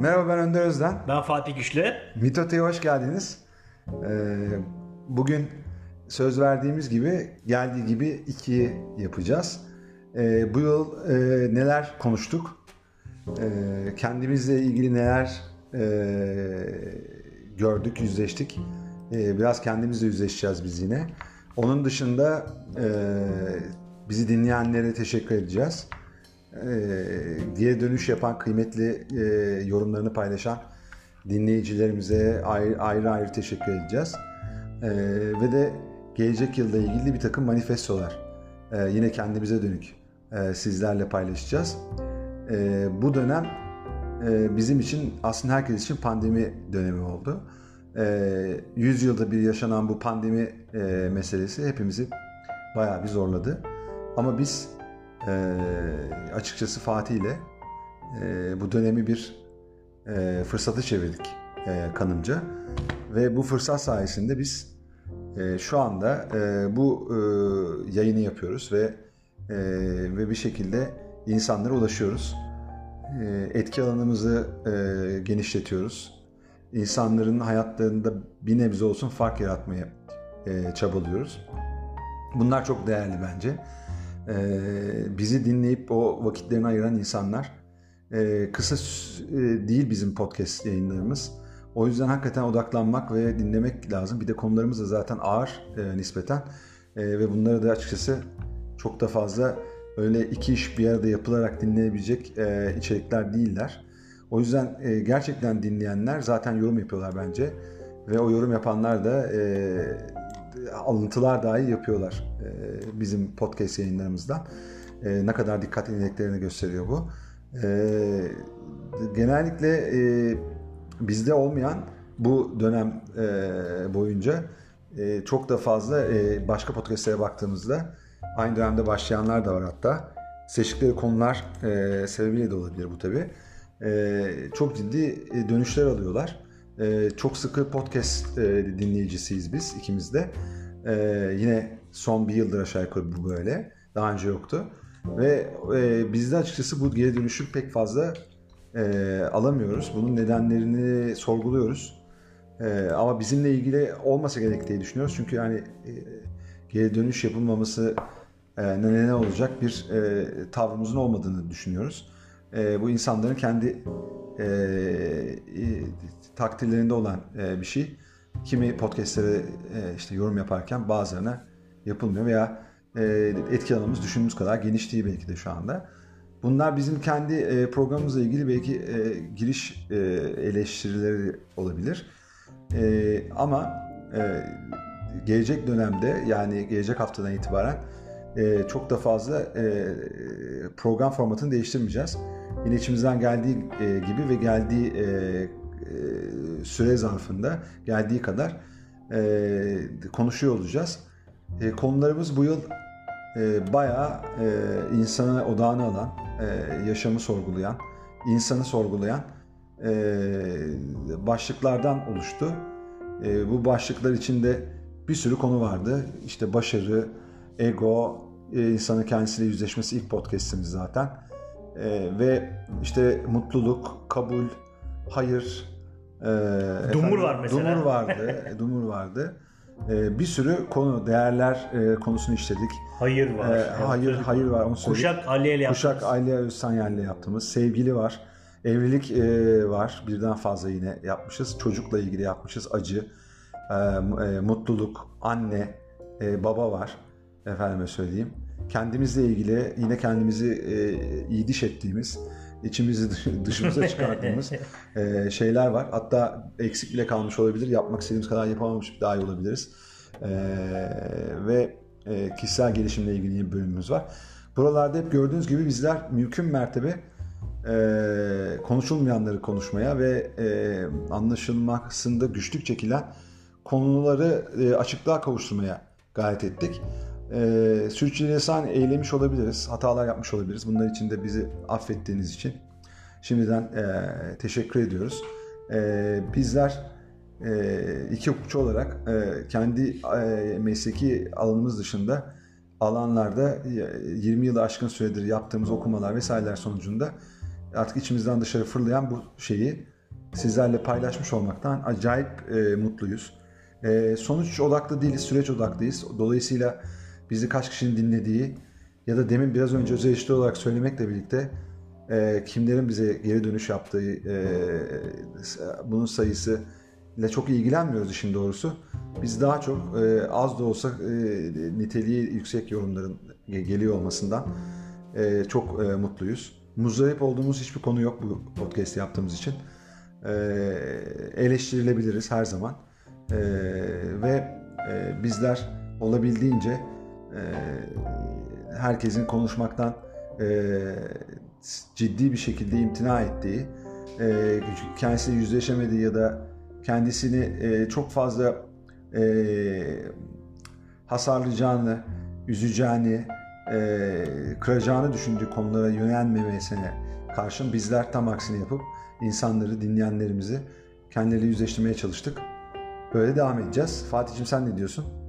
Merhaba ben Önder Özden. Ben Fatih Güçlü. Mitote'ye hoş geldiniz. Ee, bugün söz verdiğimiz gibi geldiği gibi ikiyi yapacağız. Ee, bu yıl e, neler konuştuk? Ee, kendimizle ilgili neler e, gördük, yüzleştik. Ee, biraz kendimizle yüzleşeceğiz biz yine. Onun dışında e, bizi dinleyenlere teşekkür edeceğiz e, geri dönüş yapan kıymetli e, yorumlarını paylaşan dinleyicilerimize ayrı ayrı, ayrı teşekkür edeceğiz. E, ve de gelecek yılda ilgili bir takım manifestolar e, yine kendimize dönük sizlerle paylaşacağız. Bu dönem bizim için aslında herkes için pandemi dönemi oldu. E, 100 yılda bir yaşanan bu pandemi meselesi hepimizi bayağı bir zorladı. Ama biz e, açıkçası Fatih ile e, bu dönemi bir e, fırsatı çevirdik e, kanımca. Ve bu fırsat sayesinde biz e, şu anda e, bu e, yayını yapıyoruz ve e, ve bir şekilde insanlara ulaşıyoruz. E, etki alanımızı e, genişletiyoruz. İnsanların hayatlarında bir nebze olsun fark yaratmaya e, çabalıyoruz. Bunlar çok değerli bence e, bizi dinleyip o vakitlerini ayıran insanlar. E, kısa e, değil bizim podcast yayınlarımız. O yüzden hakikaten odaklanmak ve dinlemek lazım. Bir de konularımız da zaten ağır e, nispeten. E, ve bunları da açıkçası çok da fazla öyle iki iş bir arada yapılarak dinleyebilecek e, içerikler değiller. O yüzden e, gerçekten dinleyenler zaten yorum yapıyorlar bence. Ve o yorum yapanlar da e, alıntılar dahi yapıyorlar e, bizim podcast yayınlarımızdan. E, ne kadar dikkat edildiklerini gösteriyor bu. E, genellikle bizde olmayan bu dönem boyunca çok da fazla başka podcastlere baktığımızda aynı dönemde başlayanlar da var hatta. Seçtikleri konular sebebiyle de olabilir bu tabi. E, çok ciddi dönüşler alıyorlar. E, çok sıkı podcast e, dinleyicisiyiz biz ikimiz de. Ee, yine son bir yıldır aşağı yukarı bu böyle. Daha önce yoktu. Ve e, bizde açıkçası bu geri dönüşü pek fazla e, alamıyoruz. Bunun nedenlerini sorguluyoruz. E, ama bizimle ilgili olmasa gerek diye düşünüyoruz. Çünkü yani e, geri dönüş yapılmaması e, ne, ne olacak bir e, tavrımızın olmadığını düşünüyoruz. E, bu insanların kendi e, e, takdirlerinde olan e, bir şey. Kimi podcastlere e, işte yorum yaparken bazılarına yapılmıyor veya e, etki alanımız düşündüğümüz kadar geniş değil belki de şu anda. Bunlar bizim kendi e, programımızla ilgili belki e, giriş e, eleştirileri olabilir. E, ama e, gelecek dönemde yani gelecek haftadan itibaren e, çok da fazla e, program formatını değiştirmeyeceğiz. Yine içimizden geldiği e, gibi ve geldiği e, e, süre zarfında geldiği kadar konuşuyor olacağız. Konularımız bu yıl bayağı e, insana odağını alan, yaşamı sorgulayan, insanı sorgulayan başlıklardan oluştu. Bu başlıklar içinde bir sürü konu vardı. İşte başarı, ego, e, insanın kendisiyle yüzleşmesi ilk podcast'imiz zaten. E, ve işte mutluluk, kabul, hayır, e, Dumur efendim, var mesela. Dumur vardı, Dumur vardı. E, bir sürü konu, değerler e, konusunu işledik. Hayır var. E, hayır, hayır var. Onu Kuşak Aliye ile yaptığımız. Kuşak Aliye Özsanyel ile yaptığımız. Sevgili var. Evlilik e, var. Birden fazla yine yapmışız. Çocukla ilgili yapmışız. Acı, e, e, mutluluk, anne, e, baba var. Efendime söyleyeyim. Kendimizle ilgili yine kendimizi e, iyi diş ettiğimiz içimizi dışımıza çıkardığımız e, şeyler var. Hatta eksik bile kalmış olabilir. Yapmak istediğimiz kadar yapamamış daha iyi olabiliriz. E, ve e, kişisel gelişimle ilgili bir bölümümüz var. Buralarda hep gördüğünüz gibi bizler mümkün mertebe e, konuşulmayanları konuşmaya ve e, anlaşılmasında güçlük çekilen konuları e, açıklığa kavuşturmaya gayret ettik e, sürçülisan eylemiş olabiliriz, hatalar yapmış olabiliriz. Bunlar için de bizi affettiğiniz için şimdiden e, teşekkür ediyoruz. E, bizler e, iki hukukçu olarak e, kendi e, mesleki alanımız dışında alanlarda 20 yılı aşkın süredir yaptığımız okumalar vesaireler sonucunda artık içimizden dışarı fırlayan bu şeyi sizlerle paylaşmış olmaktan acayip e, mutluyuz. E, sonuç odaklı değiliz, süreç odaklıyız. Dolayısıyla bizi kaç kişinin dinlediği ya da demin biraz önce özel işte olarak söylemekle birlikte e, kimlerin bize geri dönüş yaptığı e, bunun sayısı ile çok ilgilenmiyoruz işin doğrusu. Biz daha çok e, az da olsa e, niteliği yüksek yorumların geliyor olmasından e, çok e, mutluyuz. Muzdarip olduğumuz hiçbir konu yok bu podcast yaptığımız için. E, eleştirilebiliriz her zaman. E, ve e, bizler olabildiğince herkesin konuşmaktan e, ciddi bir şekilde imtina ettiği, e, kendisiyle yüzleşemediği ya da kendisini e, çok fazla hasarlayacağını, üzeceğini, kıracağını düşündüğü konulara yönelmemesine karşın bizler tam aksini yapıp insanları, dinleyenlerimizi kendileriyle yüzleştirmeye çalıştık. Böyle devam edeceğiz. Fatih'cim sen ne diyorsun?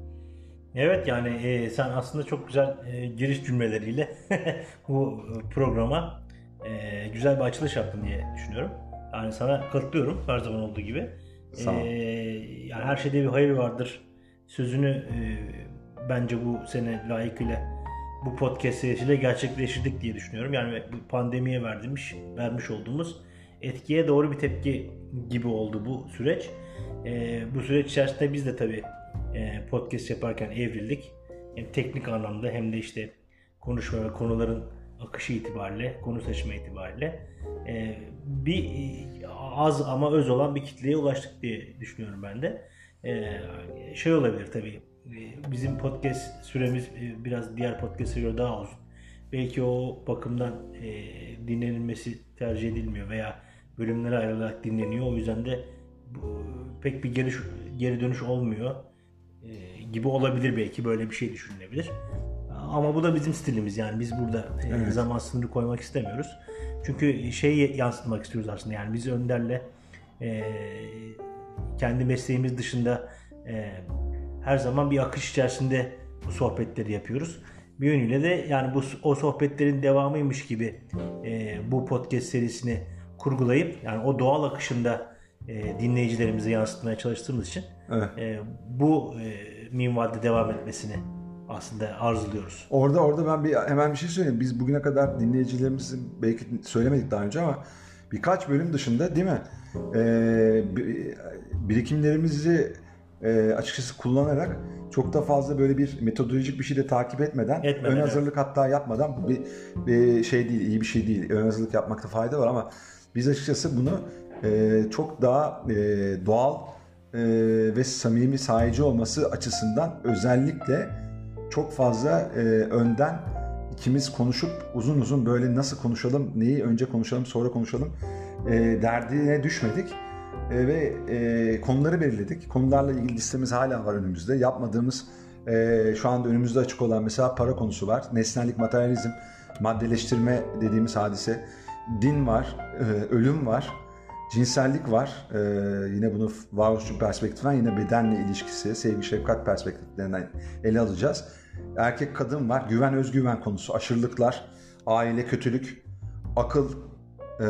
Evet yani e, sen aslında çok güzel e, giriş cümleleriyle bu programa e, güzel bir açılış yaptın diye düşünüyorum. Yani sana katılıyorum her zaman olduğu gibi. Sağ ol. E, yani her şeyde bir hayır vardır. Sözünü e, bence bu sene layıkıyla bu podcast serisiyle gerçekleştirdik diye düşünüyorum. Yani bu pandemiye verdiğimiz, vermiş olduğumuz etkiye doğru bir tepki gibi oldu bu süreç. E, bu süreç içerisinde biz de tabii podcast yaparken evrildik. Hem teknik anlamda hem de işte konuşma ve konuların akışı itibariyle, konu seçme itibariyle e, bir e, az ama öz olan bir kitleye ulaştık diye düşünüyorum ben de. E, şey olabilir tabii e, bizim podcast süremiz e, biraz diğer podcastlere göre daha uzun. Belki o bakımdan e, dinlenilmesi tercih edilmiyor veya bölümlere ayrılarak dinleniyor. O yüzden de pek bir geri, geri dönüş olmuyor e, gibi olabilir belki böyle bir şey düşünülebilir. Ama bu da bizim stilimiz yani biz burada e, Evet. zaman sınırı koymak istemiyoruz. Çünkü şeyi yansıtmak istiyoruz aslında yani biz Önder'le e, kendi mesleğimiz dışında e, her zaman bir akış içerisinde bu sohbetleri yapıyoruz. Bir yönüyle de yani bu o sohbetlerin devamıymış gibi e, bu podcast serisini kurgulayıp yani o doğal akışında e, dinleyicilerimize yansıtmaya çalıştığımız için Evet. e, bu e, minvalde devam etmesini aslında arzuluyoruz. Orada orada ben bir hemen bir şey söyleyeyim. Biz bugüne kadar dinleyicilerimizin belki söylemedik daha önce ama birkaç bölüm dışında değil mi? Ee, bi- birikimlerimizi e, açıkçası kullanarak çok da fazla böyle bir metodolojik bir şey de takip etmeden, Etmeden, ön evet. hazırlık hatta yapmadan bir, bir şey değil, iyi bir şey değil. Ön hazırlık yapmakta fayda var ama biz açıkçası bunu e, çok daha e, doğal e, ve samimi sahici olması açısından özellikle çok fazla e, önden ikimiz konuşup uzun uzun böyle nasıl konuşalım, neyi önce konuşalım, sonra konuşalım derdine düşmedik. Ve konuları belirledik. Konularla ilgili listemiz hala var önümüzde. Yapmadığımız şu anda önümüzde açık olan mesela para konusu var. Nesnellik, materyalizm, maddeleştirme dediğimiz hadise. Din var, ölüm var, cinsellik var. E, yine bunu varoluşçu perspektiften yine bedenle ilişkisi, sevgi, şefkat perspektiflerinden ele alacağız. Erkek kadın var, güven, özgüven konusu, aşırılıklar, aile, kötülük, akıl, e,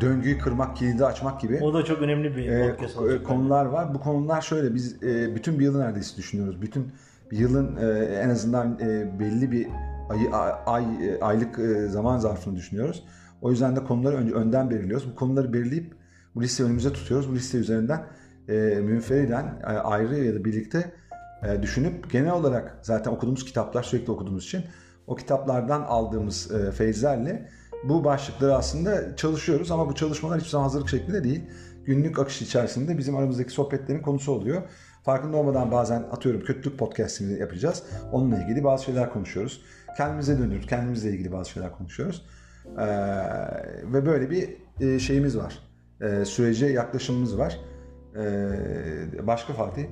döngüyü kırmak, kilidi açmak gibi O da çok önemli bir e, ko- olacak. konular var. Bu konular şöyle biz e, bütün bir yılı neredeyse düşünüyoruz. Bütün bir yılın e, en azından e, belli bir ay, ay e, aylık e, zaman zarfını düşünüyoruz. O yüzden de konuları önce önden belirliyoruz. Bu konuları belirleyip bu listeyi önümüze tutuyoruz. Bu liste üzerinden e, münferiden e, ayrı ya da birlikte e, düşünüp genel olarak zaten okuduğumuz kitaplar sürekli okuduğumuz için o kitaplardan aldığımız e, feyizlerle bu başlıkları aslında çalışıyoruz ama bu çalışmalar hiçbir zaman hazırlık şeklinde değil. Günlük akış içerisinde bizim aramızdaki sohbetlerin konusu oluyor. Farkında olmadan bazen atıyorum kötülük podcastini yapacağız. Onunla ilgili bazı şeyler konuşuyoruz. Kendimize dönüyoruz. Kendimizle ilgili bazı şeyler konuşuyoruz. Ee, ve böyle bir e, şeyimiz var. Ee, sürece yaklaşımımız var. Ee, başka Fatih?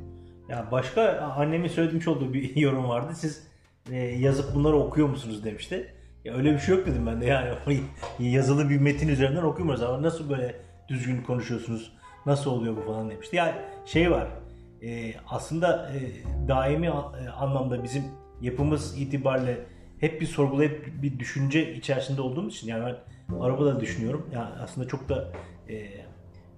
Ya başka annemin söylemiş olduğu bir yorum vardı. Siz e, yazıp bunları okuyor musunuz demişti. Ya öyle bir şey yok dedim ben de yani yazılı bir metin üzerinden okumuyoruz ama nasıl böyle düzgün konuşuyorsunuz? Nasıl oluyor bu falan demişti. Yani şey var. e, aslında e, daimi e, anlamda bizim yapımız itibariyle hep bir sorgulayıp bir düşünce içerisinde olduğumuz için yani ben arabada düşünüyorum. Yani aslında çok da e,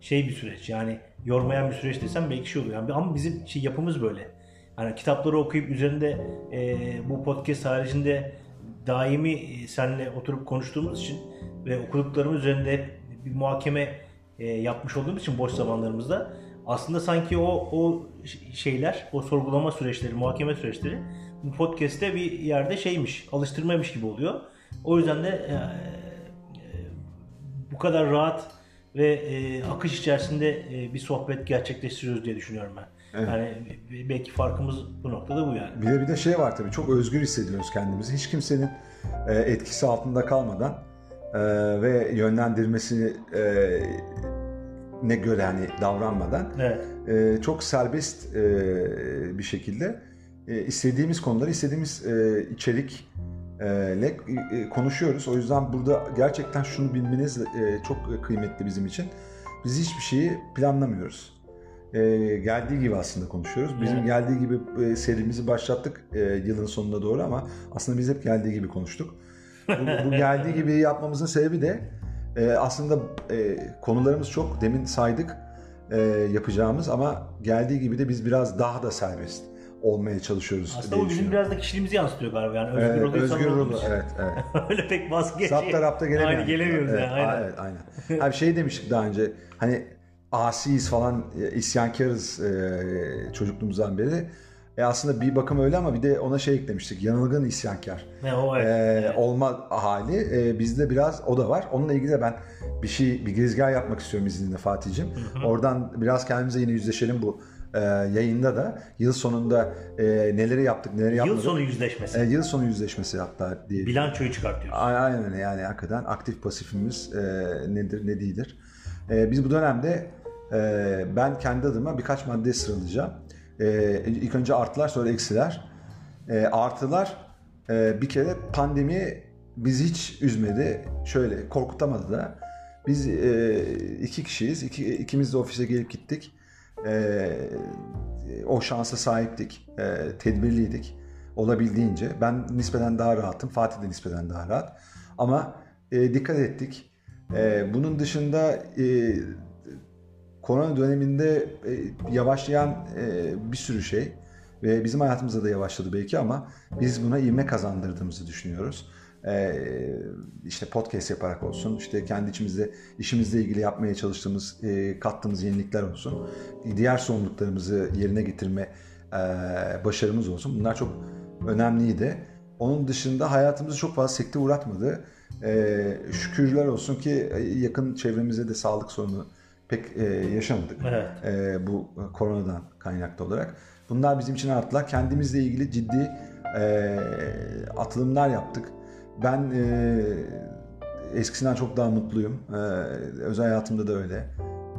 şey bir süreç yani yormayan bir süreç desem belki şey olur. Yani ama bizim şey yapımız böyle. Hani kitapları okuyup üzerinde e, bu podcast haricinde daimi e, seninle oturup konuştuğumuz için ve okuduklarımız üzerinde bir muhakeme e, yapmış olduğumuz için boş zamanlarımızda aslında sanki o o şeyler, o sorgulama süreçleri, muhakeme süreçleri podcast'te bir yerde şeymiş, alıştırmaymış gibi oluyor. O yüzden de e, e, bu kadar rahat ve e, akış içerisinde e, bir sohbet gerçekleştiriyoruz diye düşünüyorum ben. Evet. Yani belki farkımız bu noktada bu yani. Bir de bir de şey var tabii çok özgür hissediyoruz kendimizi. Hiç kimsenin e, etkisi altında kalmadan e, ve yönlendirmesini e, ne göre hani davranmadan evet. e, çok serbest e, bir şekilde e, istediğimiz konuları istediğimiz e, içerik ile e, konuşuyoruz. O yüzden burada gerçekten şunu bilmeniz e, çok kıymetli bizim için. Biz hiçbir şeyi planlamıyoruz. E, geldiği gibi aslında konuşuyoruz. Bizim evet. geldiği gibi serimizi başlattık yılın sonuna doğru ama aslında biz hep geldiği gibi konuştuk. bu, bu geldiği gibi yapmamızın sebebi de aslında konularımız çok demin saydık yapacağımız ama geldiği gibi de biz biraz daha da serbest olmaya çalışıyoruz. Aslında o bizim biraz da kişiliğimizi yansıtıyor galiba yani özgür evet, özgür ruhlu evet evet. Öyle pek vazgeç. Zapta rapta gelemiyoruz. Aynı gelemiyoruz evet, yani aynen. Evet aynen. Abi şey demiştik daha önce hani asiyiz falan e, isyankarız e, çocukluğumuzdan beri. E aslında bir bakım öyle ama bir de ona şey eklemiştik. Yanılgın isyankar. Ne o evet. E, evet. Olma hali. E, bizde biraz o da var. Onunla ilgili de ben bir şey bir girizgah yapmak istiyorum izninle Fatih'cim. Oradan biraz kendimize yine yüzleşelim bu e, yayında da yıl sonunda e, neleri yaptık neleri yapmadık. Yıl sonu yüzleşmesi. E, yıl sonu yüzleşmesi hatta diye. Bilançoyu çıkartıyoruz. Aynen öyle yani hakikaten aktif pasifimiz e, nedir ne değildir. E, biz bu dönemde e, ben kendi adıma birkaç madde sıralayacağım. E, ilk önce artılar sonra eksiler. E, artılar e, bir kere pandemi bizi hiç üzmedi. Şöyle korkutamadı da. Biz e, iki kişiyiz. İki, ikimiz de ofise gelip gittik e, o şansa sahiptik, e, tedbirliydik olabildiğince. Ben nispeten daha rahatım, Fatih de nispeten daha rahat. Ama e, dikkat ettik. E, bunun dışında e, korona döneminde e, yavaşlayan e, bir sürü şey ve bizim hayatımızda da yavaşladı belki ama biz buna ivme kazandırdığımızı düşünüyoruz. Ee, işte podcast yaparak olsun, işte kendi içimizde işimizle ilgili yapmaya çalıştığımız, e, kattığımız yenilikler olsun, diğer sorumluluklarımızı yerine getirme e, başarımız olsun. Bunlar çok önemliydi. Onun dışında hayatımızı çok fazla sekte uğratmadı. Ee, şükürler olsun ki yakın çevremizde de sağlık sorunu pek e, yaşamadık. Evet. bu koronadan kaynaklı olarak. Bunlar bizim için arttılar. Kendimizle ilgili ciddi atılımlar yaptık. Ben e, eskisinden çok daha mutluyum. E, özel hayatımda da öyle.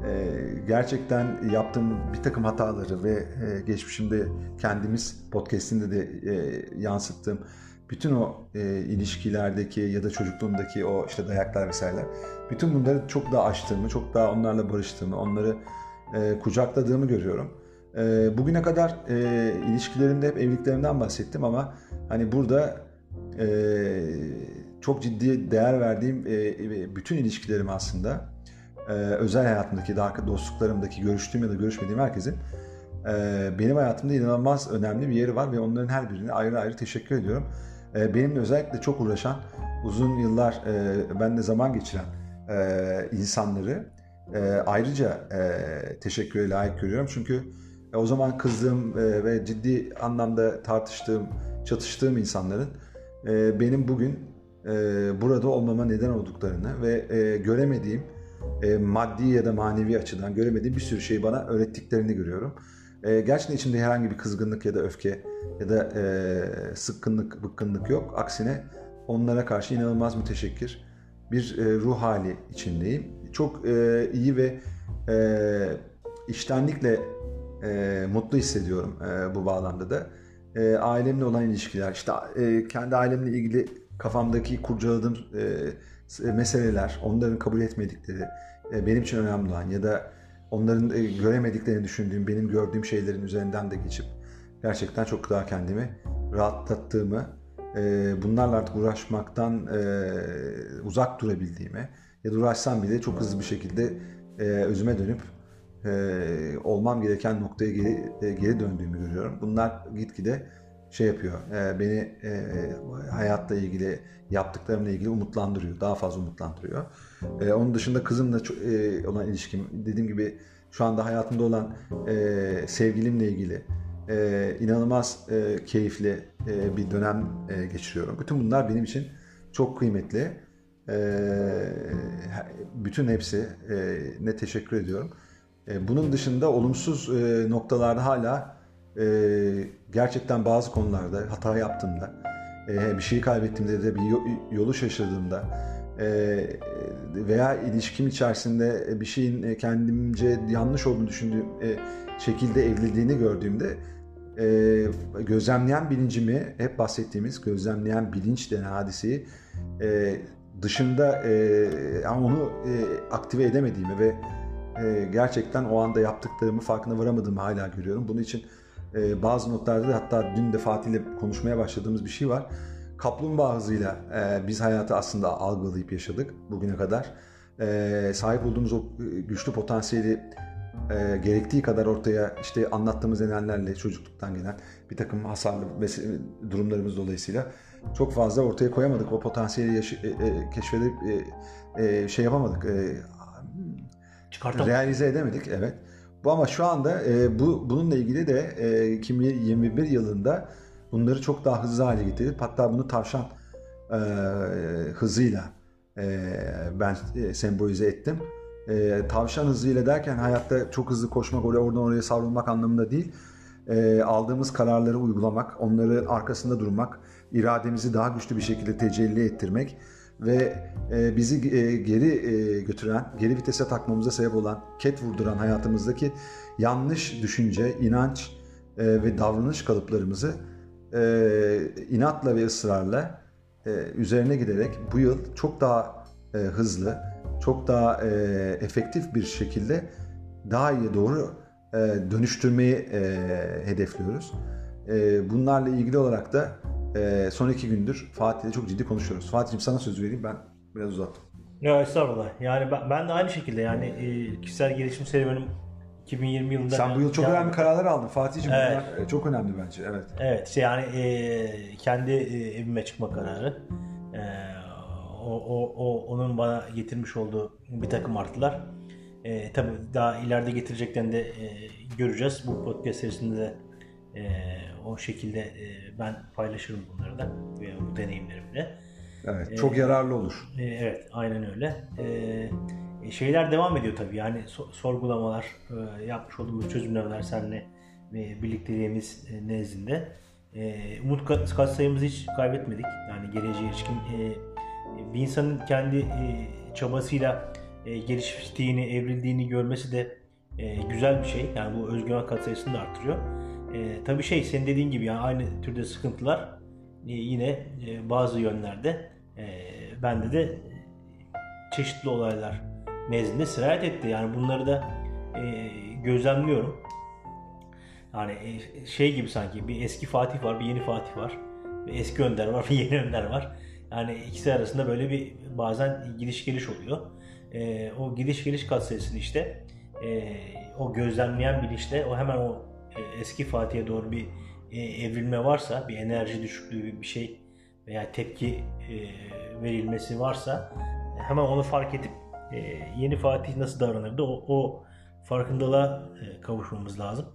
E, gerçekten yaptığım bir takım hataları ve e, geçmişimde kendimiz podcastinde de e, yansıttığım bütün o e, ilişkilerdeki ya da çocukluğumdaki o işte dayaklar vesaireler bütün bunları çok daha açtığımı, çok daha onlarla barıştığımı, onları e, kucakladığımı görüyorum. E, bugüne kadar e, ilişkilerimde hep evliliklerimden bahsettim ama hani burada e, çok ciddi değer verdiğim e, bütün ilişkilerim aslında e, özel hayatımdaki, dostluklarımdaki, görüştüğüm ya da görüşmediğim herkesin e, benim hayatımda inanılmaz önemli bir yeri var ve onların her birine ayrı ayrı teşekkür ediyorum. E, benimle özellikle çok uğraşan, uzun yıllar e, benimle zaman geçiren e, insanları e, ayrıca e, teşekküre layık görüyorum. Çünkü e, o zaman kızdığım e, ve ciddi anlamda tartıştığım, çatıştığım insanların e, benim bugün e, burada olmama neden olduklarını ve e, göremediğim e, maddi ya da manevi açıdan göremediğim bir sürü şeyi bana öğrettiklerini görüyorum. E, gerçekten içimde herhangi bir kızgınlık ya da öfke ya da e, sıkkınlık, bıkkınlık yok. Aksine onlara karşı inanılmaz müteşekkir bir e, ruh hali içindeyim. Çok e, iyi ve e, iştenlikle e, mutlu hissediyorum e, bu bağlamda da e, ailemle olan ilişkiler, işte e, kendi ailemle ilgili kafamdaki kurcaladığım e, meseleler, onların kabul etmedikleri, e, benim için önemli olan ya da onların e, göremediklerini düşündüğüm, benim gördüğüm şeylerin üzerinden de geçip gerçekten çok daha kendimi rahatlattığımı e, bunlarla artık uğraşmaktan e, uzak durabildiğimi ya da uğraşsam bile çok hızlı bir şekilde e, özüme dönüp e, olmam gereken noktaya geri, e, geri döndüğümü görüyorum. Bunlar gitgide şey yapıyor, e, beni e, hayatla ilgili, yaptıklarımla ilgili umutlandırıyor, daha fazla umutlandırıyor. E, onun dışında kızımla e, olan ilişkim, dediğim gibi şu anda hayatımda olan e, sevgilimle ilgili e, inanılmaz e, keyifli e, bir dönem e, geçiriyorum. Bütün bunlar benim için çok kıymetli. E, bütün hepsi e, ne teşekkür ediyorum. E, bunun dışında olumsuz e, noktalarda hala e, gerçekten bazı konularda hata yaptığımda, bir şeyi kaybettiğimde de bir yolu şaşırdığımda veya ilişkim içerisinde bir şeyin kendimce yanlış olduğunu düşündüğüm şekilde evliliğini gördüğümde gözlemleyen bilincimi, hep bahsettiğimiz gözlemleyen bilinç denen hadiseyi dışında onu aktive edemediğimi ve e, gerçekten o anda yaptıklarımı farkına varamadığımı hala görüyorum. Bunun için e, bazı noktalarda da hatta dün de Fatih ile konuşmaya başladığımız bir şey var. Kaplumbağa hızıyla e, biz hayatı aslında algılayıp yaşadık bugüne kadar. E, sahip olduğumuz o güçlü potansiyeli e, gerektiği kadar ortaya işte anlattığımız nedenlerle çocukluktan gelen bir takım hasarlı durumlarımız dolayısıyla çok fazla ortaya koyamadık. O potansiyeli yaşı, e, e, keşfedip e, e, şey yapamadık. E, realize edemedik. Evet. Bu ama şu anda e, bu bununla ilgili de e, 2021 yılında bunları çok daha hızlı hale getirip hatta bunu tavşan e, hızıyla e, ben e, sembolize ettim e, tavşan hızıyla derken hayatta çok hızlı koşmak, oraya oradan oraya savrulmak anlamında değil. E, aldığımız kararları uygulamak, onların arkasında durmak, irademizi daha güçlü bir şekilde tecelli ettirmek ve e, bizi e, geri e, götüren, geri vitese takmamıza sebep olan, ket vurduran hayatımızdaki yanlış düşünce, inanç ve davranış kalıplarımızı inatla ve ısrarla üzerine giderek bu yıl çok daha hızlı, çok daha e, efektif bir şekilde daha iyi doğru dönüştürmeyi hedefliyoruz. Bunlarla ilgili olarak da e, son iki gündür Fatih'le çok ciddi konuşuyoruz. Fatih'im sana söz vereyim ben biraz uzattım. Ya estağfurullah. Yani ben, ben de aynı şekilde yani e, kişisel gelişim serüvenim 2020 yılında... Sen bu yıl çok önemli kararlar aldın Fatih'ciğim. Evet. Bunlar çok önemli bence. Evet. Evet. Işte yani e, kendi e, evime çıkma kararı. E, o, o, o onun bana getirmiş olduğu bir takım artılar. E, tabii daha ileride getireceklerini de e, göreceğiz. Bu podcast serisinde de e, o şekilde e, ben paylaşırım bunları da bu deneyimlerimle. Evet, e, çok e, yararlı olur. E, evet, aynen öyle. E, şeyler devam ediyor tabii. Yani so, sorgulamalar, e, yapmış olduğumuz çözümlemeler seninle ve birlikteliğimiz e, nezdinde. E, umut kat, kat sayımızı hiç kaybetmedik. Yani geleceğe ilişkin e, bir insanın kendi e, çabasıyla e, geliştiğini, evrildiğini görmesi de e, güzel bir şey. Yani bu özgüven katsayısını da arttırıyor. E, tabii şey senin dediğin gibi yani aynı türde sıkıntılar e, yine e, bazı yönlerde e, bende de çeşitli olaylar nezdinde sirayet etti. Yani bunları da e, gözlemliyorum. Yani e, şey gibi sanki bir eski Fatih var, bir yeni Fatih var. Bir eski Önder var, bir yeni Önder var. Yani ikisi arasında böyle bir bazen gidiş geliş oluyor. E, o gidiş geliş katsayısını işte e, o gözlemleyen bilinçle o hemen o eski Fatih'e doğru bir e, evrilme varsa, bir enerji düşüklüğü bir şey veya tepki e, verilmesi varsa hemen onu fark edip e, yeni Fatih nasıl davranırdı o, o farkındalığa e, kavuşmamız lazım.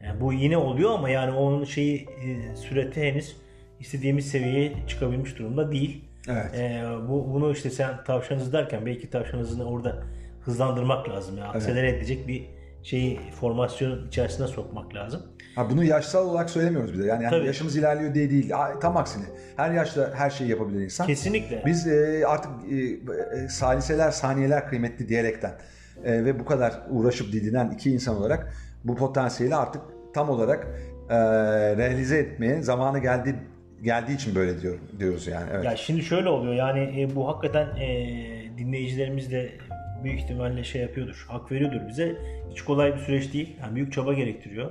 Yani bu yine oluyor ama yani onun şeyi e, süreti henüz istediğimiz seviyeye çıkabilmiş durumda değil. Evet. Ee, bu bunu işte sen tavşan hızı derken belki tavşan hızını orada hızlandırmak lazım. Yani akselere evet. edecek bir şeyi formasyon içerisine sokmak lazım. Ha bunu yaşsal olarak söylemiyoruz bir de. Yani, yani yaşımız ilerliyor diye değil. Tam aksine. Her yaşta her şeyi yapabilir insan. Kesinlikle. Biz e, artık e, e, saliseler, saniyeler kıymetli diyerekten e, ve bu kadar uğraşıp didinen iki insan olarak bu potansiyeli artık tam olarak e, realize etmeye zamanı geldi geldiği için böyle diyorum diyoruz yani. Evet. Ya şimdi şöyle oluyor yani e, bu hakikaten e, dinleyicilerimiz de büyük ihtimalle şey yapıyordur, hak veriyordur bize. Hiç kolay bir süreç değil. Yani büyük çaba gerektiriyor.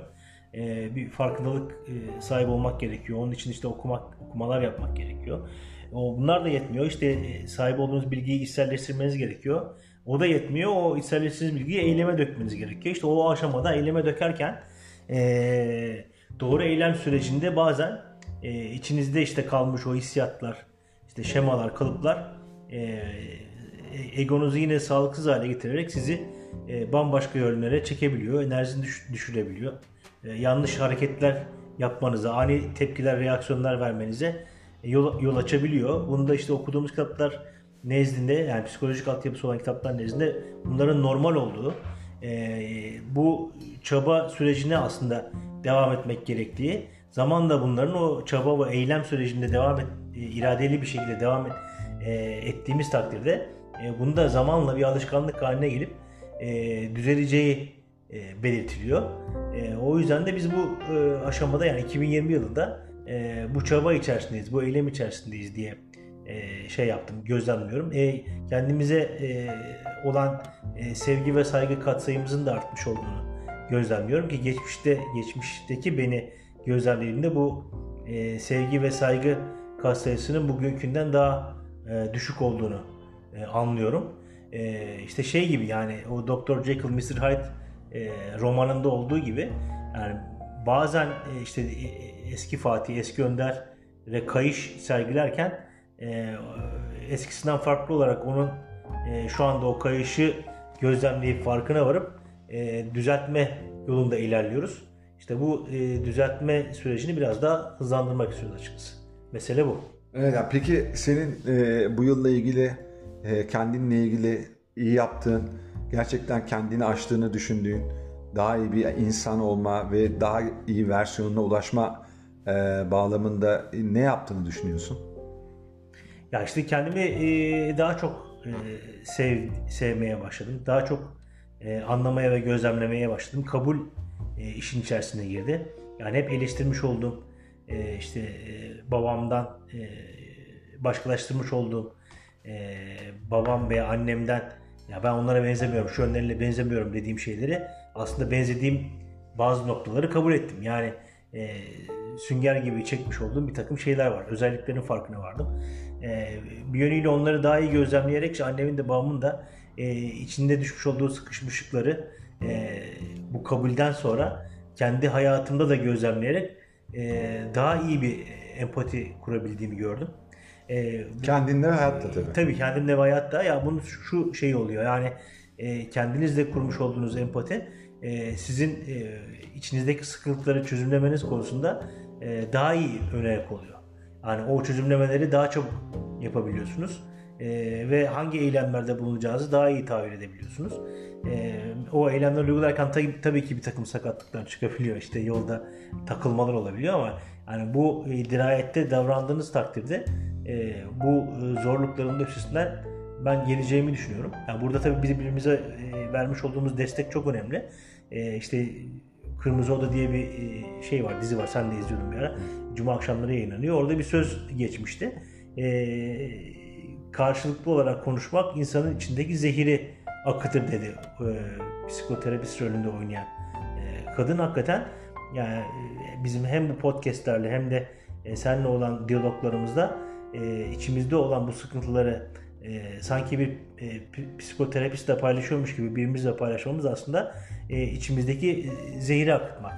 e, bir farkındalık e, sahibi olmak gerekiyor. Onun için işte okumak, okumalar yapmak gerekiyor. O, bunlar da yetmiyor. İşte e, sahip olduğunuz bilgiyi içselleştirmeniz gerekiyor. O da yetmiyor. O içselleştirdiğiniz bilgiyi eyleme dökmeniz gerekiyor. İşte o aşamada eyleme dökerken e, doğru eylem sürecinde bazen e, içinizde işte kalmış o hissiyatlar, işte şemalar, kalıplar e, egonuzu yine sağlıksız hale getirerek sizi e, bambaşka yönlere çekebiliyor, enerjini düş, düşürebiliyor. E, yanlış hareketler yapmanıza, ani tepkiler, reaksiyonlar vermenize e, yol, yol açabiliyor. Bunu da işte okuduğumuz kitaplar nezdinde yani psikolojik altyapısı olan kitaplar nezdinde bunların normal olduğu, e, bu çaba sürecine aslında devam etmek gerektiği, zamanla bunların o çaba ve eylem sürecinde devam et, e, iradeli bir şekilde devam et, e, ettiğimiz takdirde e, bunu da zamanla bir alışkanlık haline gelip e, düzeleceği e, belirtiliyor. E, o yüzden de biz bu e, aşamada yani 2020 yılında e, bu çaba içerisindeyiz, bu eylem içerisindeyiz diye e, şey yaptım, gözlemliyorum. E, kendimize e, olan e, sevgi ve saygı katsayımızın da artmış olduğunu gözlemliyorum ki geçmişte geçmişteki beni gözlemlediğimde bu e, sevgi ve saygı katsayısının bugünkünden daha e, düşük olduğunu e, anlıyorum. E, işte şey gibi yani o Dr. Jekyll Mr. Hyde e, romanında olduğu gibi yani bazen e, işte e, eski Fatih, eski Önder ve kayış sergilerken e, eskisinden farklı olarak onun e, şu anda o kayışı gözlemleyip farkına varıp e, düzeltme yolunda ilerliyoruz. İşte bu e, düzeltme sürecini biraz daha hızlandırmak istiyoruz açıkçası. Mesele bu. Evet, peki senin e, bu yılla ilgili kendinle ilgili iyi yaptığın, gerçekten kendini aştığını düşündüğün, daha iyi bir insan olma ve daha iyi versiyonuna ulaşma e, bağlamında ne yaptığını düşünüyorsun? Ya işte kendimi e, daha çok e, sev sevmeye başladım. Daha çok e, anlamaya ve gözlemlemeye başladım. Kabul e, işin içerisine girdi. Yani hep eleştirmiş olduğum e, işte e, babamdan e, başkalaştırmış olduğum e, babam veya annemden ya ben onlara benzemiyorum, şu yönleriyle benzemiyorum dediğim şeyleri aslında benzediğim bazı noktaları kabul ettim. Yani e, sünger gibi çekmiş olduğum bir takım şeyler var. Özelliklerinin farkına vardım. E, bir yönüyle onları daha iyi gözlemleyerek işte annemin de babamın da e, içinde düşmüş olduğu sıkışmışlıkları e, bu kabulden sonra kendi hayatımda da gözlemleyerek e, daha iyi bir empati kurabildiğimi gördüm. E, Kendinle ve hayatta tabii. Tabii kendimle ve hayatta. Ya bunun şu şey oluyor yani e, kendinizle kurmuş olduğunuz empati e, sizin e, içinizdeki sıkıntıları çözümlemeniz konusunda e, daha iyi önerek oluyor. Yani o çözümlemeleri daha çabuk yapabiliyorsunuz. E, ve hangi eylemlerde bulunacağınızı daha iyi tahayyül edebiliyorsunuz. E, o eylemleri uygularken tabii, tabii ki bir takım sakatlıklar çıkabiliyor. İşte yolda takılmalar olabiliyor ama yani bu e, dirayette davrandığınız takdirde e, bu zorlukların da üstesinden ben geleceğimi düşünüyorum. Yani burada tabii birbirimize e, vermiş olduğumuz destek çok önemli. E, işte Kırmızı Oda diye bir e, şey var, dizi var. Sen de izliyordun bir ara. Cuma akşamları yayınlanıyor. Orada bir söz geçmişti. E, karşılıklı olarak konuşmak insanın içindeki zehiri akıtır dedi. E, psikoterapist rolünde oynayan e, kadın hakikaten yani e, bizim hem bu podcastlerle hem de e, seninle olan diyaloglarımızda e, içimizde olan bu sıkıntıları e, sanki bir e, psikoterapistle paylaşıyormuş gibi birbirimizle paylaşmamız aslında e, içimizdeki e, zehri akıtmak.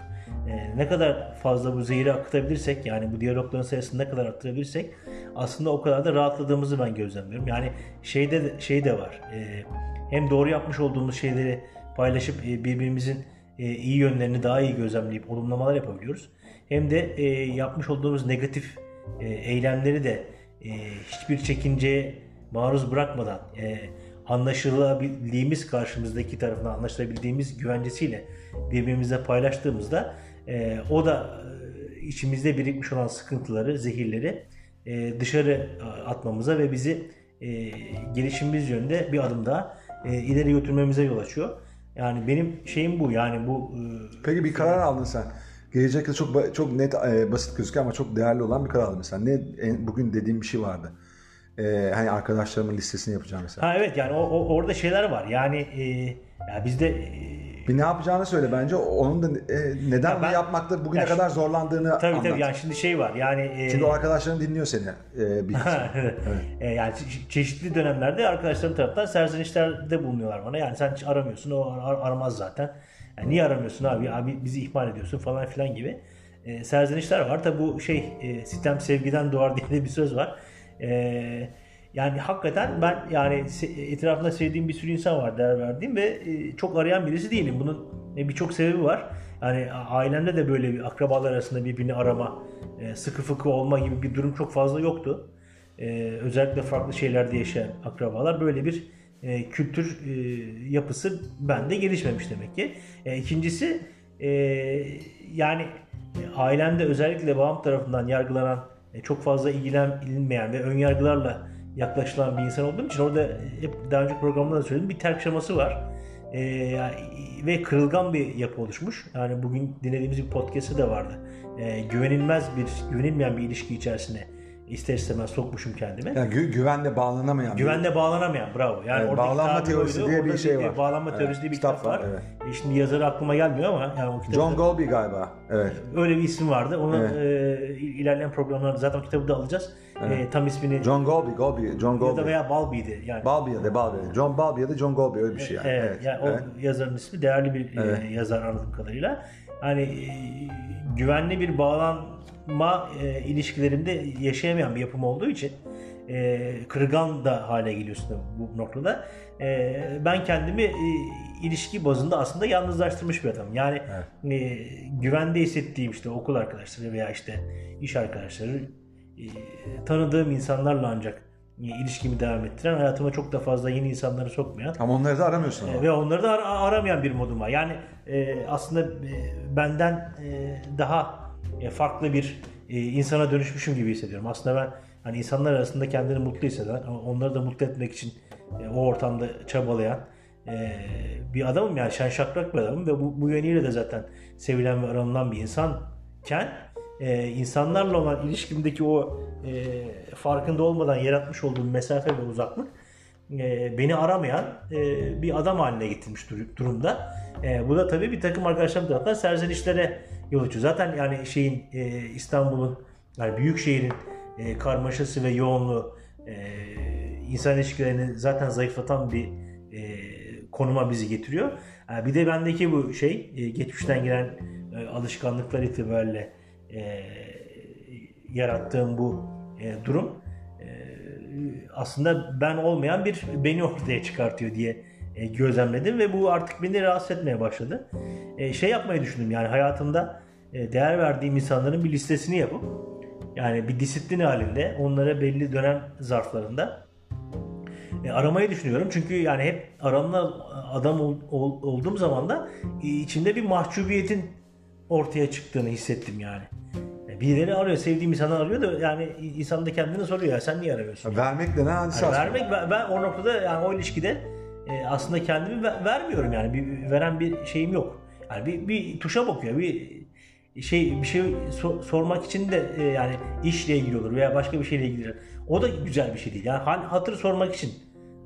E, ne kadar fazla bu zehri akıtabilirsek yani bu diyalogların sayısını ne kadar arttırabilirsek aslında o kadar da rahatladığımızı ben gözlemliyorum. Yani şeyde de, şey de var. E, hem doğru yapmış olduğumuz şeyleri paylaşıp e, birbirimizin e, iyi yönlerini daha iyi gözlemleyip olumlamalar yapabiliyoruz. Hem de e, yapmış olduğumuz negatif e, eylemleri de e, hiçbir çekinceye maruz bırakmadan e, anlaşılabildiğimiz karşımızdaki tarafından anlaşılabildiğimiz güvencesiyle birbirimize paylaştığımızda e, o da e, içimizde birikmiş olan sıkıntıları, zehirleri e, dışarı atmamıza ve bizi e, gelişimimiz yönünde bir adım daha e, ileri götürmemize yol açıyor. Yani benim şeyim bu yani bu. E, Peki bir karar aldın sen. Gelecekte çok çok net e, basit gözüküyor ama çok değerli olan bir karar aldın mesela. Ne en, bugün dediğim bir şey vardı. E, hani arkadaşlarımın listesini yapacağım mesela. Ha evet yani o, o orada şeyler var. Yani e, ya bizde e, Bir ne yapacağını söyle bence. Onun da e, neden Ya ben- yapmakta bugüne Ya kadar zorlandığını tabii anlat. tabii yani şimdi şey var yani e, Çünkü o arkadaşların dinliyor seni. E, bir. Evet. E, yani çe- çeşitli dönemlerde arkadaşlarım tarafından serzenişlerde bulunuyorlar bana. Yani sen hiç aramıyorsun, o ar- aramaz zaten. Yani niye aramıyorsun abi? Abi bizi ihmal ediyorsun falan filan gibi. E, serzenişler var. Tabi bu şey e, sistem sevgiden doğar diye de bir söz var. E, yani hakikaten ben yani etrafında sevdiğim bir sürü insan var değer verdiğim ve e, çok arayan birisi değilim. Bunun e, birçok sebebi var. Yani ailemde de böyle bir akrabalar arasında birbirini arama, e, sıkı fıkı olma gibi bir durum çok fazla yoktu. E, özellikle farklı şeylerde yaşayan akrabalar böyle bir e, kültür e, yapısı bende gelişmemiş demek ki. E, ikincisi e, yani e, ailemde özellikle babam tarafından yargılanan e, çok fazla ilgilenmeyen ve ön yargılarla yaklaşılan bir insan olduğum için orada hep daha önce programda da söyledim bir terk şeması var. E, ve kırılgan bir yapı oluşmuş. Yani bugün dinlediğimiz bir podcast'ı da vardı. E, güvenilmez bir, güvenilmeyen bir ilişki içerisine ister istemez sokmuşum kendimi. Yani gü- güvenle bağlanamayan. bir- Güvenle bağlanamayan bravo. Yani Evet, bağlanma teorisi oydu. diye bir şey var. Bağlanma Evet, teorisi diye bir kitap kitap, var, evet. E Şimdi yazarı aklıma gelmiyor ama yani o kitabı John Golby galiba. Evet. öyle bir isim vardı. Onu Evet. e, ilerleyen programlarda zaten o kitabı da alacağız. E, tam ismini John Golby, Golby, John ya da Golby. veya Balby'di yani. Balby ya da Balby. John Balby ya da John Golby öyle bir şey yani. Evet, Evet. yani o evet. yazarın ismi değerli bir e, Evet. yazar anladığım kadarıyla. Yani e, güvenli bir bağlanma e, ilişkilerimde yaşayamayan bir yapım olduğu için e, kırgan da hale geliyorsun bu noktada. E, ben kendimi e, ilişki bazında aslında yalnızlaştırmış bir adamım. Yani e, güvende hissettiğim işte okul arkadaşları veya işte iş arkadaşları e, tanıdığım insanlarla ancak e, ilişkimi devam ettiren hayatıma çok da fazla yeni insanları sokmayan Ama onları da aramıyorsun ama. ve onları da ara- aramayan bir modum var. Yani e, aslında e, benden e, daha e, farklı bir e, insana dönüşmüşüm gibi hissediyorum. Aslında ben hani insanlar arasında kendini mutlu hisseden, onları da mutlu etmek için e, o ortamda çabalayan e, bir adamım yani şen şakrak bir adamım ve bu, bu yönüyle de zaten sevilen ve aranılan bir insanken e, insanlarla olan ilişkimdeki o e, farkında olmadan yaratmış olduğum mesafe ve uzaklık e, beni aramayan e, bir adam haline getirmiş dur- durumda. E, bu da tabii bir takım arkadaşlarım tarafından serzenişlere yol açıyor. Zaten yani şeyin e, İstanbul'un yani büyük şehrin e, karmaşası ve yoğunluğu e, insan ilişkilerini zaten zayıflatan bir e, konuma bizi getiriyor. E, bir de bendeki bu şey e, geçmişten gelen e, alışkanlıklar itibariyle e, yarattığım bu e, durum e, aslında ben olmayan bir beni ortaya çıkartıyor diye e, gözlemledim ve bu artık beni rahatsız etmeye başladı. E, şey yapmayı düşündüm yani hayatımda e, değer verdiğim insanların bir listesini yapıp yani bir disiplin halinde onlara belli dönem zarflarında aramayı düşünüyorum. Çünkü yani hep aranma adam ol- ol- olduğum zaman da e, içimde bir mahcubiyetin ortaya çıktığını hissettim yani. Birileri arıyor, sevdiğim insanlar arıyor da yani insan da kendini soruyor ya sen niye aramıyorsun? Vermek denen hadise Yani vermek ben, ben o noktada yani o ilişkide e, aslında kendimi ve- vermiyorum yani bir veren bir şeyim yok. Yani bir, bir tuşa bakıyor. Bir şey bir şey so- sormak için de e, yani işle ilgili olur veya başka bir şeyle ilgili. O da güzel bir şey değil. Yani hatır sormak için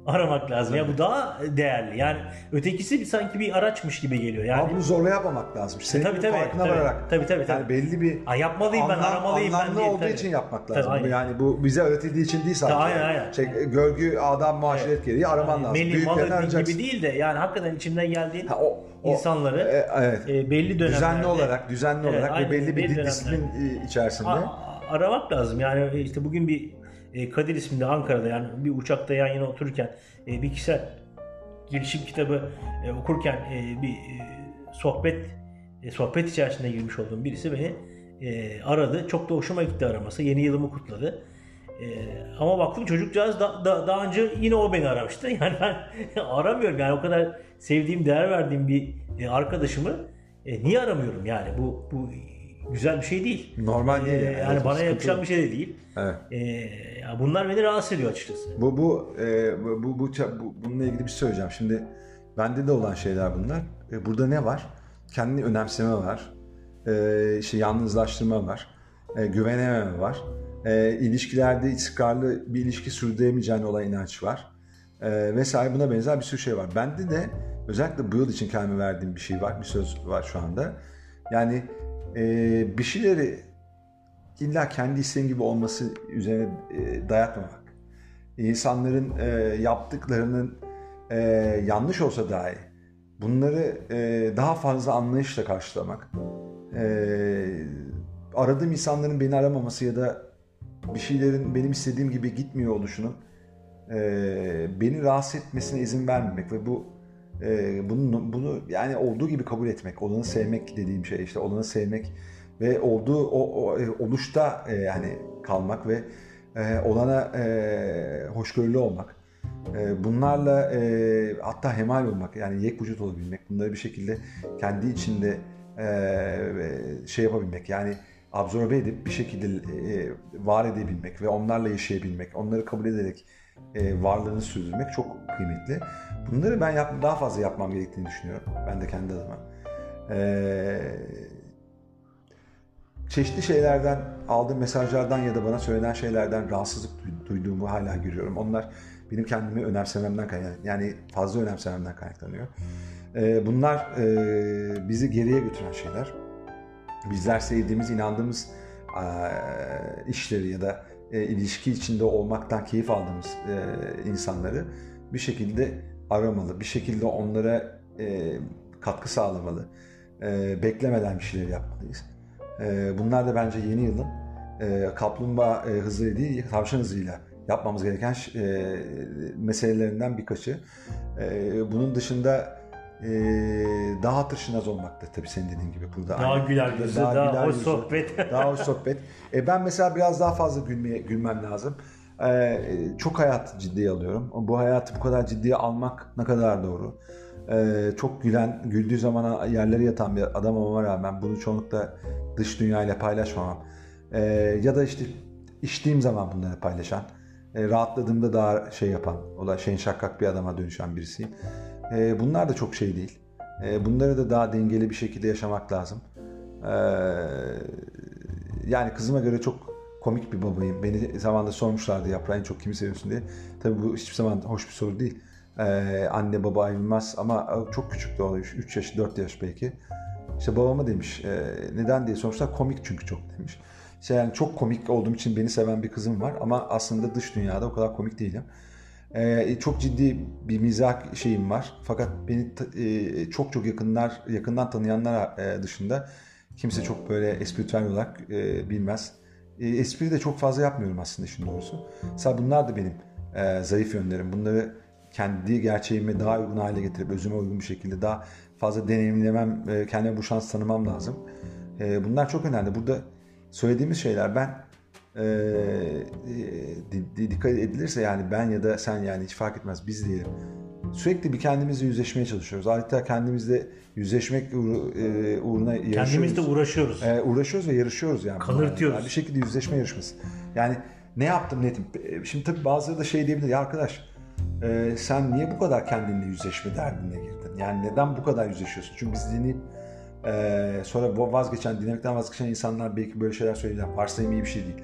aramak lazım. Ya bu daha değerli. Yani ötekisi sanki bir araçmış gibi geliyor. Yani Ama bunu zorla yapmamak lazım. Senin tabii, tabii, farkına tabii. vararak. Tabii, tabii, Yani tabii. belli bir Ha, yapmalıyım ben, anlam- aramalıyım ben değil, olduğu tabii. için yapmak Tabii, lazım. aynen. yani bu bize öğretildiği için değil sadece. Aynen, aynen. Şey, görgü, adam, muaşeret gereği araman lazım. Melih, Büyüklerini malı gibi değil de yani hakikaten içimden geldiğin Ha, o- o- insanları E, evet. e, belli dönemlerde düzenli olarak, düzenli Evet, olarak ve belli bir belli disiplin e, içerisinde. Aramak lazım. Yani işte bugün bir e, Kadir isminde Ankara'da yani bir uçakta yan yana otururken e, bir kişisel gelişim kitabı e, okurken bir sohbet sohbet içerisinde girmiş olduğum birisi beni aradı. Çok da hoşuma gitti araması. Yeni yılımı kutladı. Ama baktım çocukcağız da, da, daha önce yine o beni aramıştı. Yani ben aramıyorum yani o kadar sevdiğim, değer verdiğim bir arkadaşımı niye aramıyorum yani bu bu güzel bir şey değil. Normal değil. Ee, yani. yani bana yakışan bir şey de değil. Evet. Ee, bunlar beni rahatsız ediyor açıkçası. Bu bu, e, bu, bu, bu, bu- bununla ilgili bir şey söyleyeceğim. Şimdi bende de olan şeyler bunlar. E, burada ne var? Kendini önemseme var. E, işte yalnızlaştırma var. E, güvenememe var. E, ilişkilerde istikrarlı bir ilişki sürdüremeyeceğine olan inanç var. E, vesaire buna benzer bir sürü şey var. Bende de özellikle bu yıl için kendime verdiğim bir şey var, bir söz var şu anda. Yani bir şeyleri illa kendi isteğin gibi olması üzerine e, dayatmamak. İnsanların e, yaptıklarının e, yanlış olsa dahi bunları daha fazla anlayışla karşılamak. Aradığım insanların beni aramaması ya da bir şeylerin benim istediğim gibi gitmiyor oluşunun beni rahatsız etmesine izin vermemek ve bu e, bunu, bunu yani olduğu gibi kabul etmek, olanı sevmek dediğim şey işte olanı sevmek ve olduğu o, o e, oluşta e, yani kalmak ve e, olana e, hoşgörülü olmak. E, bunlarla e, hatta hemal olmak yani yek vücut olabilmek. Bunları bir şekilde kendi içinde e, şey yapabilmek yani absorbe edip bir şekilde e, var edebilmek ve onlarla yaşayabilmek, onları kabul ederek e, varlığını sürdürmek çok kıymetli. Bunları ben yap, daha fazla yapmam gerektiğini düşünüyorum. Ben de kendi adıma. E, çeşitli şeylerden aldığım mesajlardan ya da bana söylenen şeylerden rahatsızlık duyduğumu hala görüyorum. Onlar benim kendimi önemsememden kaynaklanıyor. Yani fazla önemsememden kaynaklanıyor. E, bunlar e, bizi geriye götüren şeyler. Bizler sevdiğimiz, inandığımız e, işleri ya da e, ilişki içinde olmaktan keyif aldığımız e, insanları bir şekilde aramalı, bir şekilde onlara e, katkı sağlamalı, e, beklemeden bir şeyler yapmalıyız. E, bunlar da bence yeni yılın e, kaplumbağa e, hızıyla değil, tavşan hızıyla yapmamız gereken e, meselelerinden birkaçı. E, bunun dışında e, daha tırşınaz olmakta tabii senin dediğin gibi burada. Daha Aynı. güler yüzlü, daha, daha hoş yüzlü, sohbet. daha hoş sohbet. E, ben mesela biraz daha fazla gülmeye, gülmem lazım. E, çok hayat ciddiye alıyorum. Bu hayatı bu kadar ciddiye almak ne kadar doğru. E, çok gülen, güldüğü zaman yerlere yatan bir adam olmama rağmen bunu çoğunlukla dış dünyayla paylaşmamam. E, ya da işte içtiğim zaman bunları paylaşan, e, rahatladığımda daha şey yapan, o da şeyin şakkak bir adama dönüşen birisiyim. E, bunlar da çok şey değil. E, bunları da daha dengeli bir şekilde yaşamak lazım. E, yani kızıma göre çok komik bir babayım. Beni zamanında sormuşlardı yaprağı en çok kimi seviyorsun diye. Tabii bu hiçbir zaman hoş bir soru değil. Ee, anne baba ayrılmaz ama çok küçüktü o 3 yaş 4 yaş belki. İşte babama demiş e, neden diye sormuşlar komik çünkü çok demiş. İşte yani çok komik olduğum için beni seven bir kızım var ama aslında dış dünyada o kadar komik değilim. Ee, çok ciddi bir mizah şeyim var. Fakat beni e, çok çok yakınlar yakından tanıyanlar e, dışında kimse çok böyle espritüel olarak e, bilmez. E, espri de çok fazla yapmıyorum aslında işin doğrusu. Mesela bunlar da benim e, zayıf yönlerim. Bunları kendi gerçeğime daha uygun hale getirip özüme uygun bir şekilde daha fazla deneyimlemem, e, kendime bu şans tanımam lazım. E, bunlar çok önemli. Burada söylediğimiz şeyler ben e, e, dikkat edilirse yani ben ya da sen yani hiç fark etmez biz diyelim. Sürekli bir kendimizle yüzleşmeye çalışıyoruz. Adeta kendimizle yüzleşmek e, uğruna yarışıyoruz. Kendimizle uğraşıyoruz. E, uğraşıyoruz ve yarışıyoruz yani. Kanırtıyoruz. Yani bir şekilde yüzleşme yarışması. Yani ne yaptım netim? Şimdi tabii bazıları da şey diyebilir ya arkadaş e, sen niye bu kadar kendinle yüzleşme derdine girdin? Yani neden bu kadar yüzleşiyorsun? Çünkü biz dinleyip e, sonra vazgeçen, dinlemekten vazgeçen insanlar belki böyle şeyler söyleyecek. Varsayım iyi bir şey değil.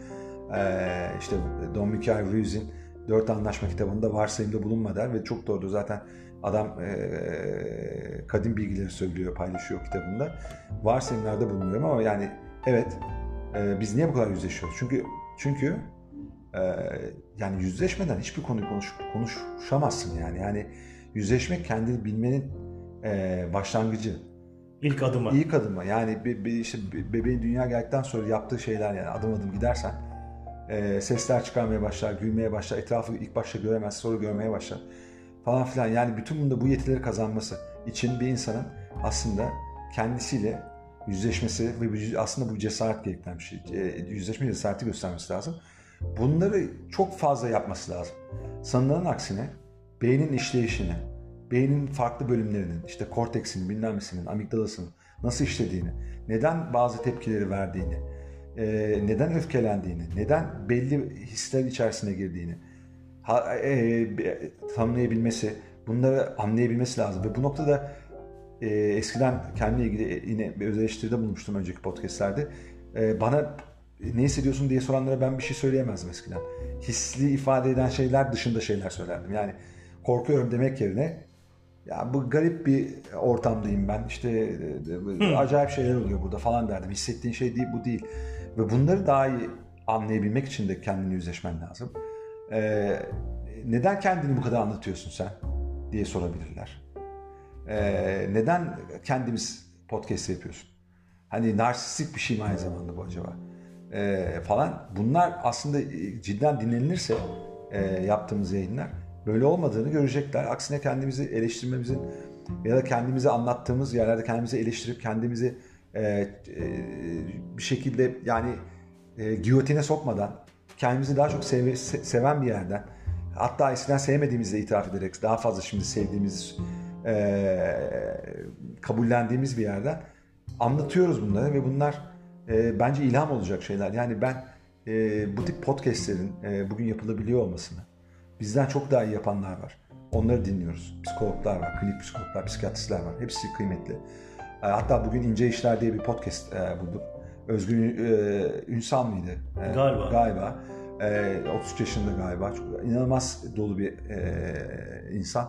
E, işte Don Miguel Ruiz'in Dört Anlaşma kitabında varsayımda bulunma der ve çok doğru zaten adam e, kadim bilgileri söylüyor, paylaşıyor kitabında. Varsayımlarda bulunuyorum ama yani evet e, biz niye bu kadar yüzleşiyoruz? Çünkü çünkü e, yani yüzleşmeden hiçbir konuyu konuş, konuşamazsın yani. Yani yüzleşmek kendini bilmenin e, başlangıcı. İlk adımı. İlk adımı. Yani be, be, işte bebeğin dünya geldikten sonra yaptığı şeyler yani adım adım gidersen e, sesler çıkarmaya başlar, gülmeye başlar, etrafı ilk başta göremez, sonra görmeye başlar falan filan. Yani bütün bunda bu yetileri kazanması için bir insanın aslında kendisiyle yüzleşmesi ve aslında bu cesaret gerektiren bir şey. E, yüzleşme cesareti göstermesi lazım. Bunları çok fazla yapması lazım. Sanılanın aksine beynin işleyişini, beynin farklı bölümlerinin, işte korteksinin, bilmem amigdalasının nasıl işlediğini, neden bazı tepkileri verdiğini, e, neden öfkelendiğini, neden belli hisler içerisine girdiğini ha, e, tanımlayabilmesi, bunları anlayabilmesi lazım. Ve bu noktada e, eskiden kendimle ilgili yine bir öz eleştiride bulmuştum önceki podcastlerde. E, bana ne hissediyorsun diye soranlara ben bir şey söyleyemezdim eskiden. Hisli ifade eden şeyler dışında şeyler söylerdim. Yani korkuyorum demek yerine ya bu garip bir ortamdayım ben işte e, acayip şeyler oluyor burada falan derdim. Hissettiğin şey değil bu değil. Ve bunları daha iyi anlayabilmek için de kendini yüzleşmen lazım. Ee, neden kendini bu kadar anlatıyorsun sen diye sorabilirler. Ee, neden kendimiz podcast yapıyorsun? Hani narsistik bir şey mi aynı zamanda bu acaba? Ee, falan. Bunlar aslında cidden dinlenilirse e, yaptığımız yayınlar böyle olmadığını görecekler. Aksine kendimizi eleştirmemizin ya da kendimizi anlattığımız yerlerde kendimizi eleştirip kendimizi e, e, bir şekilde yani e, giyotine sokmadan kendimizi daha çok seve, seven bir yerden hatta eskiden sevmediğimizde itiraf ederek daha fazla şimdi sevdiğimiz e, kabullendiğimiz bir yerden anlatıyoruz bunları ve bunlar e, bence ilham olacak şeyler. Yani ben e, bu tip podcastlerin e, bugün yapılabiliyor olmasını bizden çok daha iyi yapanlar var. Onları dinliyoruz. Psikologlar var, klinik psikologlar, psikiyatristler var. Hepsi kıymetli. E, hatta bugün İnce İşler diye bir podcast e, buldum. Özgün e, Ünsal mıydı? Galiba. Galiba. E, 33 yaşında galiba. Çok inanılmaz dolu bir insan.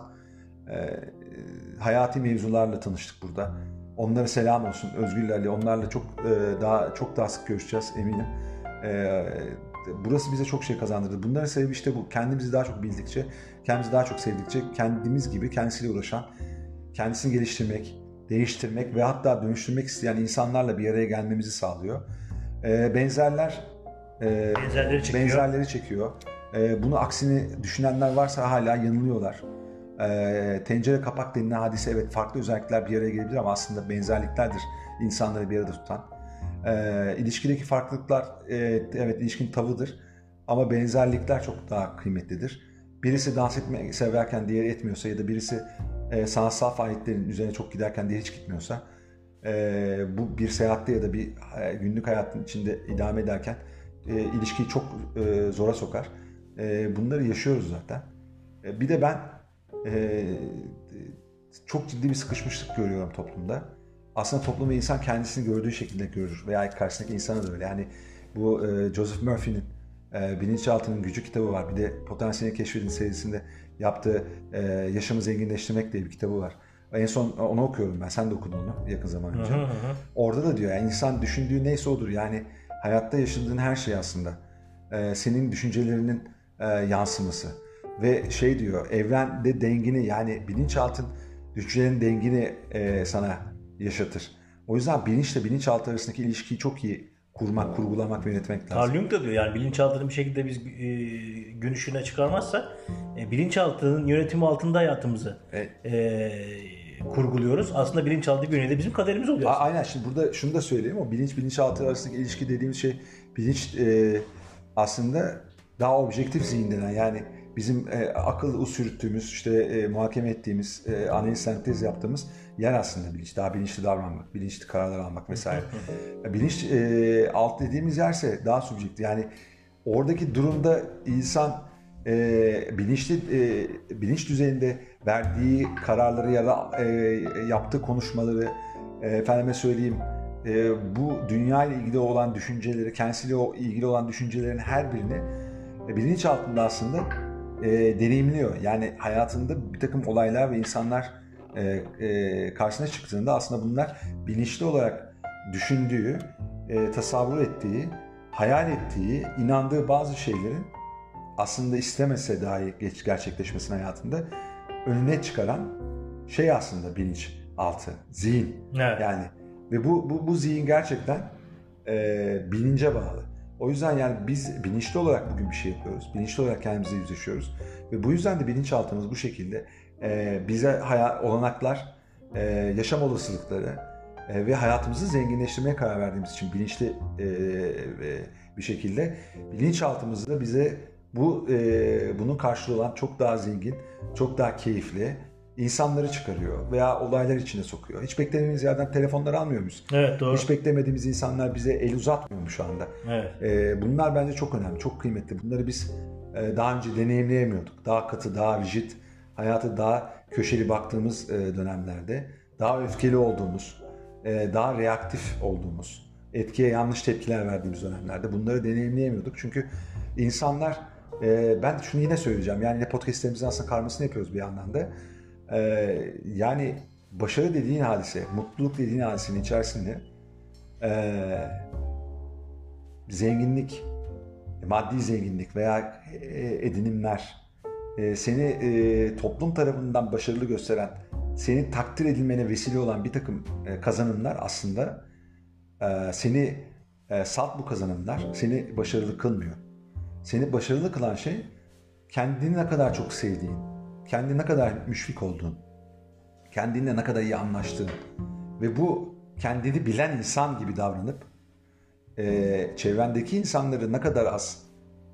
Hayati mevzularla tanıştık burada. Onlara selam olsun Özgürlerle. Onlarla çok daha çok daha sık görüşeceğiz eminim. Burası bize çok şey kazandırdı. Bunların sebebi işte bu. Kendimizi daha çok bildikçe, kendimizi daha çok sevdikçe kendimiz gibi kendisiyle uğraşan, kendisini geliştirmek, değiştirmek ve hatta dönüştürmek isteyen insanlarla bir araya gelmemizi sağlıyor. E, benzerler e, benzerleri çekiyor. Benzerleri çekiyor. E, bunu aksini düşünenler varsa hala yanılıyorlar. E, tencere kapak denilen hadise evet farklı özellikler bir araya gelebilir ama aslında benzerliklerdir insanları bir arada tutan. E, ilişkideki farklılıklar e, evet ilişkin tavıdır ama benzerlikler çok daha kıymetlidir. Birisi dans etmeyi severken diğeri etmiyorsa ya da birisi e, sanatsal faaliyetlerin üzerine çok giderken diğeri hiç gitmiyorsa e, bu bir seyahatte ya da bir e, günlük hayatın içinde idame ederken e, ilişkiyi çok e, zora sokar. E, bunları yaşıyoruz zaten. E, bir de ben e, çok ciddi bir sıkışmışlık görüyorum toplumda. Aslında toplum ve insan kendisini gördüğü şekilde görür veya karşısındaki insana da öyle. Yani bu e, Joseph Murphy'nin e, Bilinçaltının Gücü kitabı var. Bir de Potansiyeli Keşfedin serisinde yaptığı e, Yaşamı Zenginleştirmek diye bir kitabı var. En son onu okuyorum ben. Sen de okudun onu yakın zaman önce. Hı hı. Orada da diyor yani insan düşündüğü neyse odur. Yani hayatta yaşadığın her şey aslında e, senin düşüncelerinin e, yansıması. Ve şey diyor evrende dengini yani bilinçaltın düşüncelerin dengini e, sana yaşatır. O yüzden bilinçle bilinçaltı arasındaki ilişkiyi çok iyi kurmak, kurgulamak ve yönetmek lazım. Carl Jung da diyor yani bilinçaltını bir şekilde biz e, gün ışığına çıkarmazsak e, bilinçaltının yönetimi altında hayatımızı evet. e, kurguluyoruz. Aslında bilinçaltı bir yönde bizim kaderimiz oluyor. A- aynen şimdi burada şunu da söyleyeyim o bilinç bilinçaltı arasındaki ilişki dediğimiz şey bilinç e, aslında daha objektif zihinden yani bizim e, akıl usulüttüğümüz, işte e, muhakeme ettiğimiz, e, analiz sentez yaptığımız yer aslında bilinç. Daha bilinçli davranmak, bilinçli kararlar almak vesaire. bilinç e, alt dediğimiz yerse daha subjektif. Yani oradaki durumda insan e, bilinçli e, bilinç düzeyinde verdiği kararları ya da e, yaptığı konuşmaları e, efendime söyleyeyim e, bu dünya ile ilgili olan düşünceleri, kendisiyle ilgili olan düşüncelerin her birini e, bilinç altında aslında e, deneyimliyor. Yani hayatında bir takım olaylar ve insanlar e, e, karşısına çıktığında aslında bunlar bilinçli olarak düşündüğü, e, tasavvur ettiği, hayal ettiği, inandığı bazı şeylerin aslında istemese dahi geç gerçekleşmesini hayatında önüne çıkaran şey aslında bilinç altı, zihin. Evet. Yani ve bu bu, bu zihin gerçekten e, bilince bağlı. O yüzden yani biz bilinçli olarak bugün bir şey yapıyoruz. Bilinçli olarak kendimizle yüzleşiyoruz. Ve bu yüzden de bilinçaltımız bu şekilde e, bize hayat, olanaklar, e, yaşam olasılıkları e, ve hayatımızı zenginleştirmeye karar verdiğimiz için bilinçli e, bir şekilde bilinçaltımızda bize bu e, bunun karşılığı olan çok daha zengin, çok daha keyifli, insanları çıkarıyor veya olaylar içine sokuyor. Hiç beklemediğimiz yerden telefonları almıyor muyuz? Evet doğru. Hiç beklemediğimiz insanlar bize el uzatmıyor mu şu anda? Evet. Ee, bunlar bence çok önemli, çok kıymetli. Bunları biz e, daha önce deneyimleyemiyorduk. Daha katı, daha rigid, hayata daha köşeli baktığımız e, dönemlerde, daha öfkeli olduğumuz, e, daha reaktif olduğumuz, etkiye yanlış tepkiler verdiğimiz dönemlerde bunları deneyimleyemiyorduk. Çünkü insanlar, e, ben şunu yine söyleyeceğim, yani podcastlerimizin aslında karmasını yapıyoruz bir yandan da Ee, yani başarı dediğin hadise, mutluluk dediğin hadisenin içerisinde ee, zenginlik, maddi zenginlik veya e, edinimler, e, seni e, toplum tarafından başarılı gösteren, seni takdir edilmene vesile olan bir takım e, kazanımlar aslında e, seni e, salt bu kazanımlar seni başarılı kılmıyor. Seni başarılı kılan şey kendini ne kadar çok sevdiğin, kendine ne kadar müşfik olduğun, kendinle ne kadar iyi anlaştığın ve bu kendini bilen insan gibi davranıp e, çevrendeki insanları ne kadar az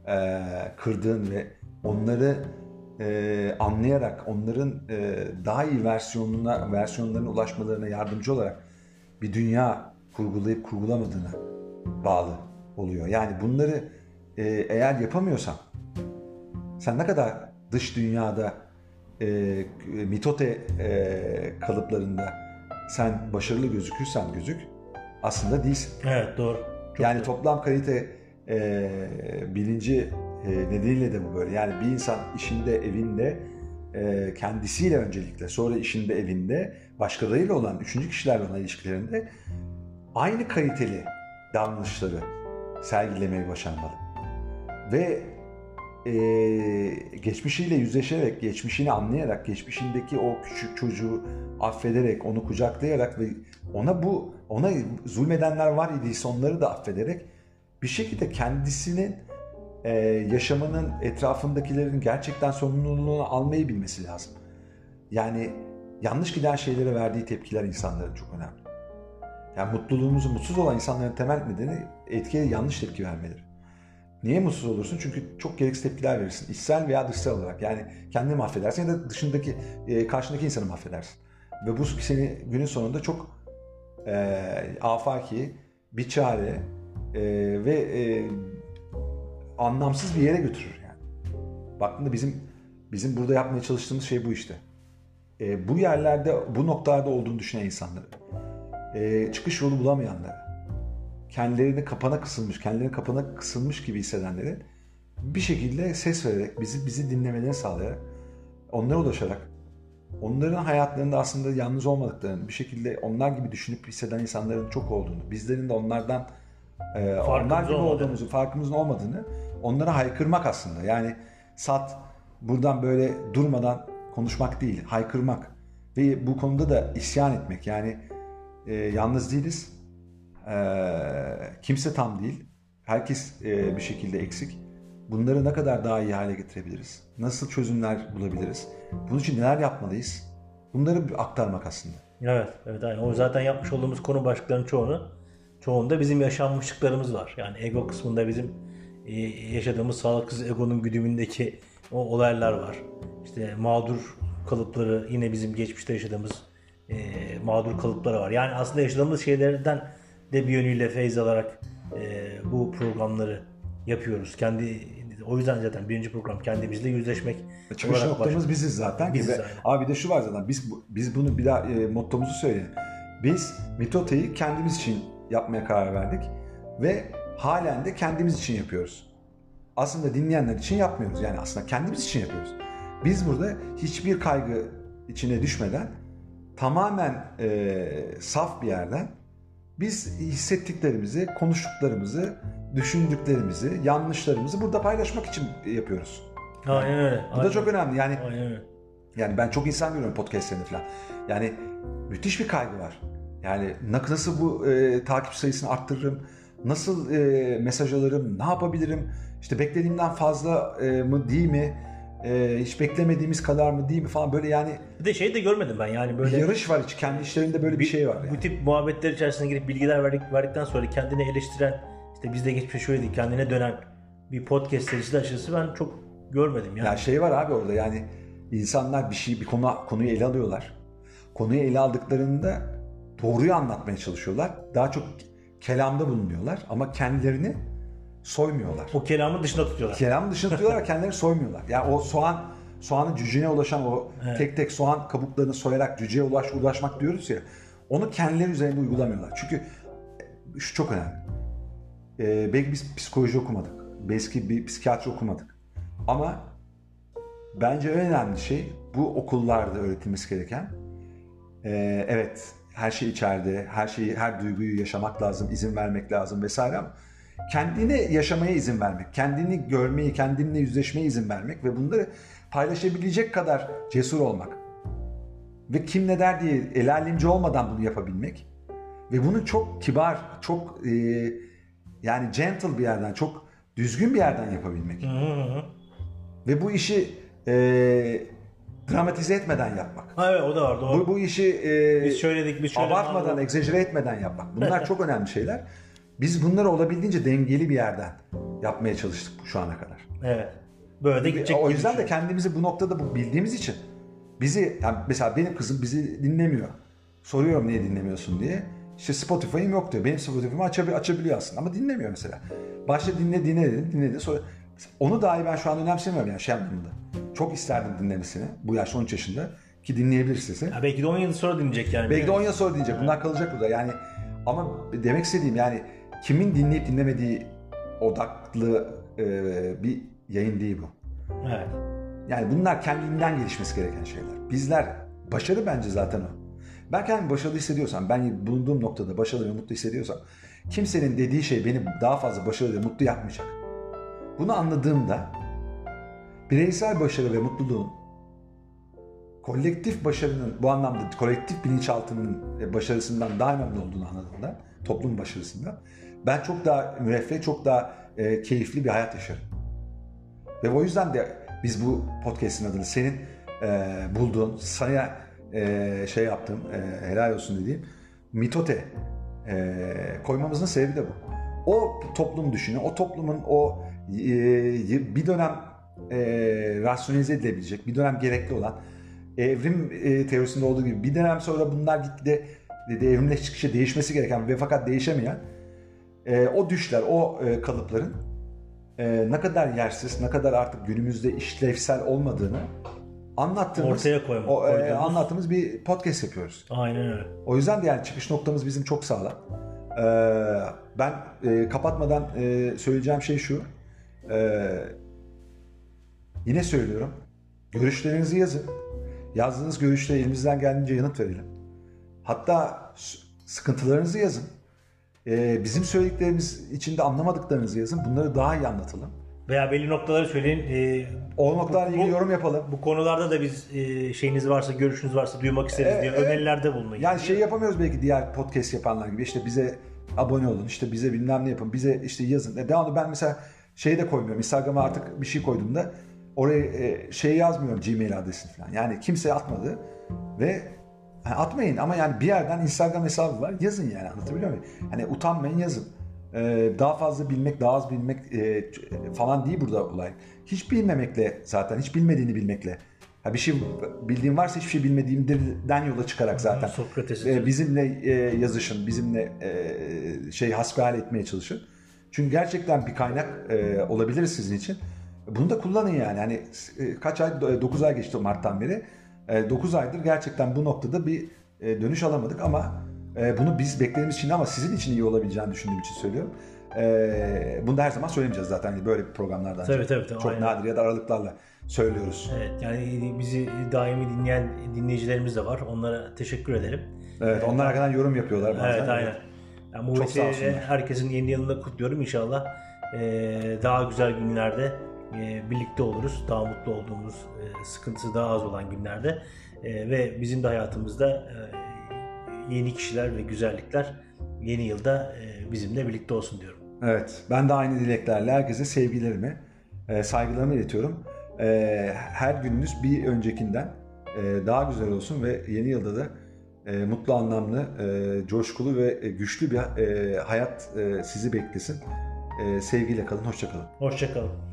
e, kırdığın ve onları e, anlayarak onların e, daha iyi versiyonuna versiyonlarına ulaşmalarına yardımcı olarak bir dünya kurgulayıp kurgulamadığına bağlı oluyor. Yani bunları e, eğer yapamıyorsan sen ne kadar dış dünyada e, mitote e, kalıplarında sen başarılı gözükürsen gözük aslında değilsin. Evet doğru. Çok yani doğru. toplam kalite e, bilinci e, nedeniyle de bu böyle. Yani bir insan işinde, evinde e, kendisiyle öncelikle sonra işinde, evinde başkalarıyla olan, üçüncü kişilerle olan ilişkilerinde aynı kaliteli davranışları sergilemeyi başarmalı. Ve e, geçmişiyle yüzleşerek, geçmişini anlayarak, geçmişindeki o küçük çocuğu affederek, onu kucaklayarak ve ona bu ona zulmedenler var idiyse onları da affederek bir şekilde kendisinin e, yaşamının etrafındakilerin gerçekten sorumluluğunu almayı bilmesi lazım. Yani yanlış giden şeylere verdiği tepkiler insanların çok önemli. Yani mutluluğumuzu mutsuz olan insanların temel nedeni etkiye yanlış tepki vermeleri. Niye mutsuz olursun? Çünkü çok gereksiz tepkiler verirsin. İçsel veya dışsal olarak. Yani kendini mahvedersin ya da dışındaki, e, karşındaki insanı mahvedersin. Ve bu seni günün sonunda çok e, afaki, bir çare e, ve e, anlamsız bir yere götürür yani. Baktığında bizim bizim burada yapmaya çalıştığımız şey bu işte. E, bu yerlerde, bu noktalarda olduğunu düşünen insanları, e, çıkış yolu bulamayanları, kendilerini kapana kısılmış, kendilerini kapana kısılmış gibi hissedenleri bir şekilde ses vererek, bizi bizi dinlemelerini sağlayarak, onlara ulaşarak, onların hayatlarında aslında yalnız olmadıklarını, bir şekilde onlar gibi düşünüp hisseden insanların çok olduğunu, bizlerin de onlardan e, onlar gibi olduğumuzu, farkımızın olmadığını onlara haykırmak aslında. Yani sat buradan böyle durmadan konuşmak değil, haykırmak ve bu konuda da isyan etmek. Yani e, yalnız değiliz, e, kimse tam değil, herkes e, bir şekilde eksik. Bunları ne kadar daha iyi hale getirebiliriz? Nasıl çözümler bulabiliriz? Bunun için neler yapmalıyız? Bunları aktarmak aslında. Evet, evet aynen. O zaten yapmış olduğumuz konu başlıklarının çoğunu çoğunda bizim yaşanmışlıklarımız var. Yani ego kısmında bizim e, yaşadığımız sağlıksız egonun güdümündeki o olaylar var. İşte mağdur kalıpları yine bizim geçmişte yaşadığımız e, mağdur kalıpları var. Yani aslında yaşadığımız şeylerden de bir yönüyle feyz alarak e, bu programları yapıyoruz. Kendi o yüzden zaten birinci program kendimizle yüzleşmek. Çıkış noktamız başladık. biziz zaten. Biziz gibi. Abi de şu var zaten biz biz bunu bir daha e, mottomuzu söyleyelim. Biz Mitota'yı kendimiz için yapmaya karar verdik ve halen de kendimiz için yapıyoruz. Aslında dinleyenler için yapmıyoruz. Yani aslında kendimiz için yapıyoruz. Biz burada hiçbir kaygı içine düşmeden tamamen e, saf bir yerden biz hissettiklerimizi, konuştuklarımızı, düşündüklerimizi, yanlışlarımızı burada paylaşmak için yapıyoruz. Aynen öyle. Bu aynen. da çok önemli. Yani aynen öyle. Yani ben çok insan görüyorum podcastlerinde falan. Yani müthiş bir kaygı var. Yani nasıl bu e, takip sayısını arttırırım? Nasıl e, mesaj alırım? Ne yapabilirim? İşte beklediğimden fazla e, mı değil mi? E, hiç beklemediğimiz kadar mı değil mi falan böyle yani. Bir de şey de görmedim ben yani böyle. Bir yarış var hiç kendi işlerinde böyle bir, bir şey var. Yani. Bu tip muhabbetler içerisine girip bilgiler verdik, verdikten sonra kendini eleştiren işte bizde geçmiş şöyleydi kendine dönen bir podcast serisi açıkçası ben çok görmedim yani. Ya şey var abi orada yani insanlar bir şey bir konu konuyu ele alıyorlar. Konuyu ele aldıklarında doğruyu anlatmaya çalışıyorlar. Daha çok kelamda bulunuyorlar ama kendilerini soymuyorlar. O kelamın dışında tutuyorlar. Kelamın dışında tutuyorlar kendilerini soymuyorlar. Yani o soğan soğanın cücüğüne ulaşan o evet. tek tek soğan kabuklarını soyarak cücüğe ulaş, ulaşmak diyoruz ya. Onu kendileri üzerinde uygulamıyorlar. Çünkü e, şu çok önemli. Ee, belki biz psikoloji okumadık. Belki bir psikiyatri okumadık. Ama bence en önemli şey bu okullarda öğretilmesi gereken. Ee, evet her şey içeride, her şeyi, her duyguyu yaşamak lazım, izin vermek lazım vesaire ama kendini yaşamaya izin vermek, kendini görmeyi, kendinle yüzleşmeye izin vermek ve bunları paylaşabilecek kadar cesur olmak ve kim ne der diye el alemci olmadan bunu yapabilmek ve bunu çok kibar, çok e, yani gentle bir yerden, çok düzgün bir yerden yapabilmek. Hı hı. Ve bu işi e, dramatize etmeden yapmak. Ha, evet o da var doğru. Bu, bu işi e, Biz söyledik, biz şöyle abartmadan, egzajere etmeden yapmak. Bunlar çok önemli şeyler. Biz bunları olabildiğince dengeli bir yerden yapmaya çalıştık şu ana kadar. Evet. Böyle de gidecek. o yüzden de kendimizi bu noktada bu bildiğimiz için bizi yani mesela benim kızım bizi dinlemiyor. Soruyorum niye dinlemiyorsun diye. İşte Spotify'ım yok diyor. Benim Spotify'ımı açabil- açabiliyor aslında ama dinlemiyor mesela. Başta dinle dinle dedim dinledi. Sonra onu dahi ben şu an önemsemiyorum yani şey anlamında. Çok isterdim dinlemesini. Bu yaş 13 yaşında ki dinleyebilir sesi. Ha, belki de 10 yıl sonra dinleyecek yani. Belki de 10 yıl sonra dinleyecek. Bunlar kalacak burada. Yani ama demek istediğim yani kimin dinleyip dinlemediği odaklı e, bir yayın değil bu. Evet. Yani bunlar kendinden gelişmesi gereken şeyler. Bizler başarı bence zaten o. Ben kendimi başarılı hissediyorsam, ben bulunduğum noktada başarılı ve mutlu hissediyorsam kimsenin dediği şey beni daha fazla başarılı ve mutlu yapmayacak. Bunu anladığımda bireysel başarı ve mutluluğun kolektif başarının bu anlamda kolektif bilinçaltının e, başarısından daha önemli olduğunu anladığımda toplum başarısından ben çok daha müreffeh, çok daha e, keyifli bir hayat yaşarım. Ve o yüzden de biz bu podcast'in adını senin e, bulduğun, sana e, şey yaptığım, e, helal olsun dediğim mitote e, koymamızın sebebi de bu. O toplum düşünün, o toplumun o e, bir dönem e, rasyonize edilebilecek, bir dönem gerekli olan evrim e, teorisinde olduğu gibi bir dönem sonra bunlar gitgide de evrimle çıkışa değişmesi gereken ve fakat değişemeyen e, o düşler, o e, kalıpların e, ne kadar yersiz, ne kadar artık günümüzde işlevsel olmadığını anlattığımız, Ortaya koyma- o, e, koyduğumuz- anlattığımız bir podcast yapıyoruz. Aynen öyle. O yüzden de yani çıkış noktamız bizim çok sağlam. Ee, ben e, kapatmadan e, söyleyeceğim şey şu. Ee, yine söylüyorum. Görüşlerinizi yazın. Yazdığınız görüşlere elimizden geldiğince yanıt verelim. Hatta sıkıntılarınızı yazın. Ee, bizim söylediklerimiz içinde anlamadıklarınızı yazın. Bunları daha iyi anlatalım. Veya belli noktaları söyleyin. Ee, O noktalarla ilgili yorum yapalım. bu konularda da biz e, şeyiniz varsa, görüşünüz varsa duymak isteriz Evet, diye evet. önerilerde bulunmayın. Yani şey yapamıyoruz belki diğer podcast yapanlar gibi işte bize abone olun işte bize bilmem ne yapın bize işte yazın. E, devamlı ben mesela şeyi de koymuyorum Instagram'a artık bir şey koyduğumda oraya e, şey yazmıyorum Gmail adresini falan. Yani kimse atmadı ve yani atmayın ama yani bir yerden Instagram hesabı var yazın yani anlatabiliyor muyum? Hani utanmayın yazın. Ee, daha fazla bilmek, daha az bilmek e, falan değil burada olay. Hiç bilmemekle zaten, hiç bilmediğini bilmekle. Ha bir şey bildiğin varsa hiçbir şey bilmediğimden yola çıkarak zaten. Sokrates'in e, bizimle e, yazışın, bizimle e, şey hasbihal etmeye çalışın. Çünkü gerçekten bir kaynak e, olabiliriz sizin için. Bunu da kullanın yani. Hani e, kaç ay, 9 ay geçti Mart'tan beri. 9 aydır gerçekten bu noktada bir e, dönüş alamadık ama e, bunu biz beklediğimiz için ama sizin için iyi olabileceğini düşündüğüm için söylüyorum. E, bunu da her zaman söylemeyeceğiz zaten böyle programlardan. Tabii, tabii, tabii, Çok aynen. nadir ya da aralıklarla söylüyoruz. Evet yani bizi daimi dinleyen dinleyicilerimiz de var. Onlara teşekkür ederim. Evet, onlar arkadan yorum yapıyorlar bazen. Evet aynen. Yani Çok sağ olsunlar. herkesin yeni yılını kutluyorum inşallah. Daha güzel günlerde e, birlikte oluruz. Daha mutlu olduğumuz, e, sıkıntısı daha az olan günlerde. E, ve bizim de hayatımızda e, yeni kişiler ve güzellikler yeni yılda e, bizimle birlikte olsun diyorum. Evet, ben de aynı dileklerle herkese sevgilerimi, saygılarımı iletiyorum. Her gününüz bir öncekinden daha güzel olsun ve yeni yılda da mutlu, anlamlı, coşkulu ve güçlü bir hayat sizi beklesin. Sevgiyle kalın, hoşça kalın. Hoşçakalın.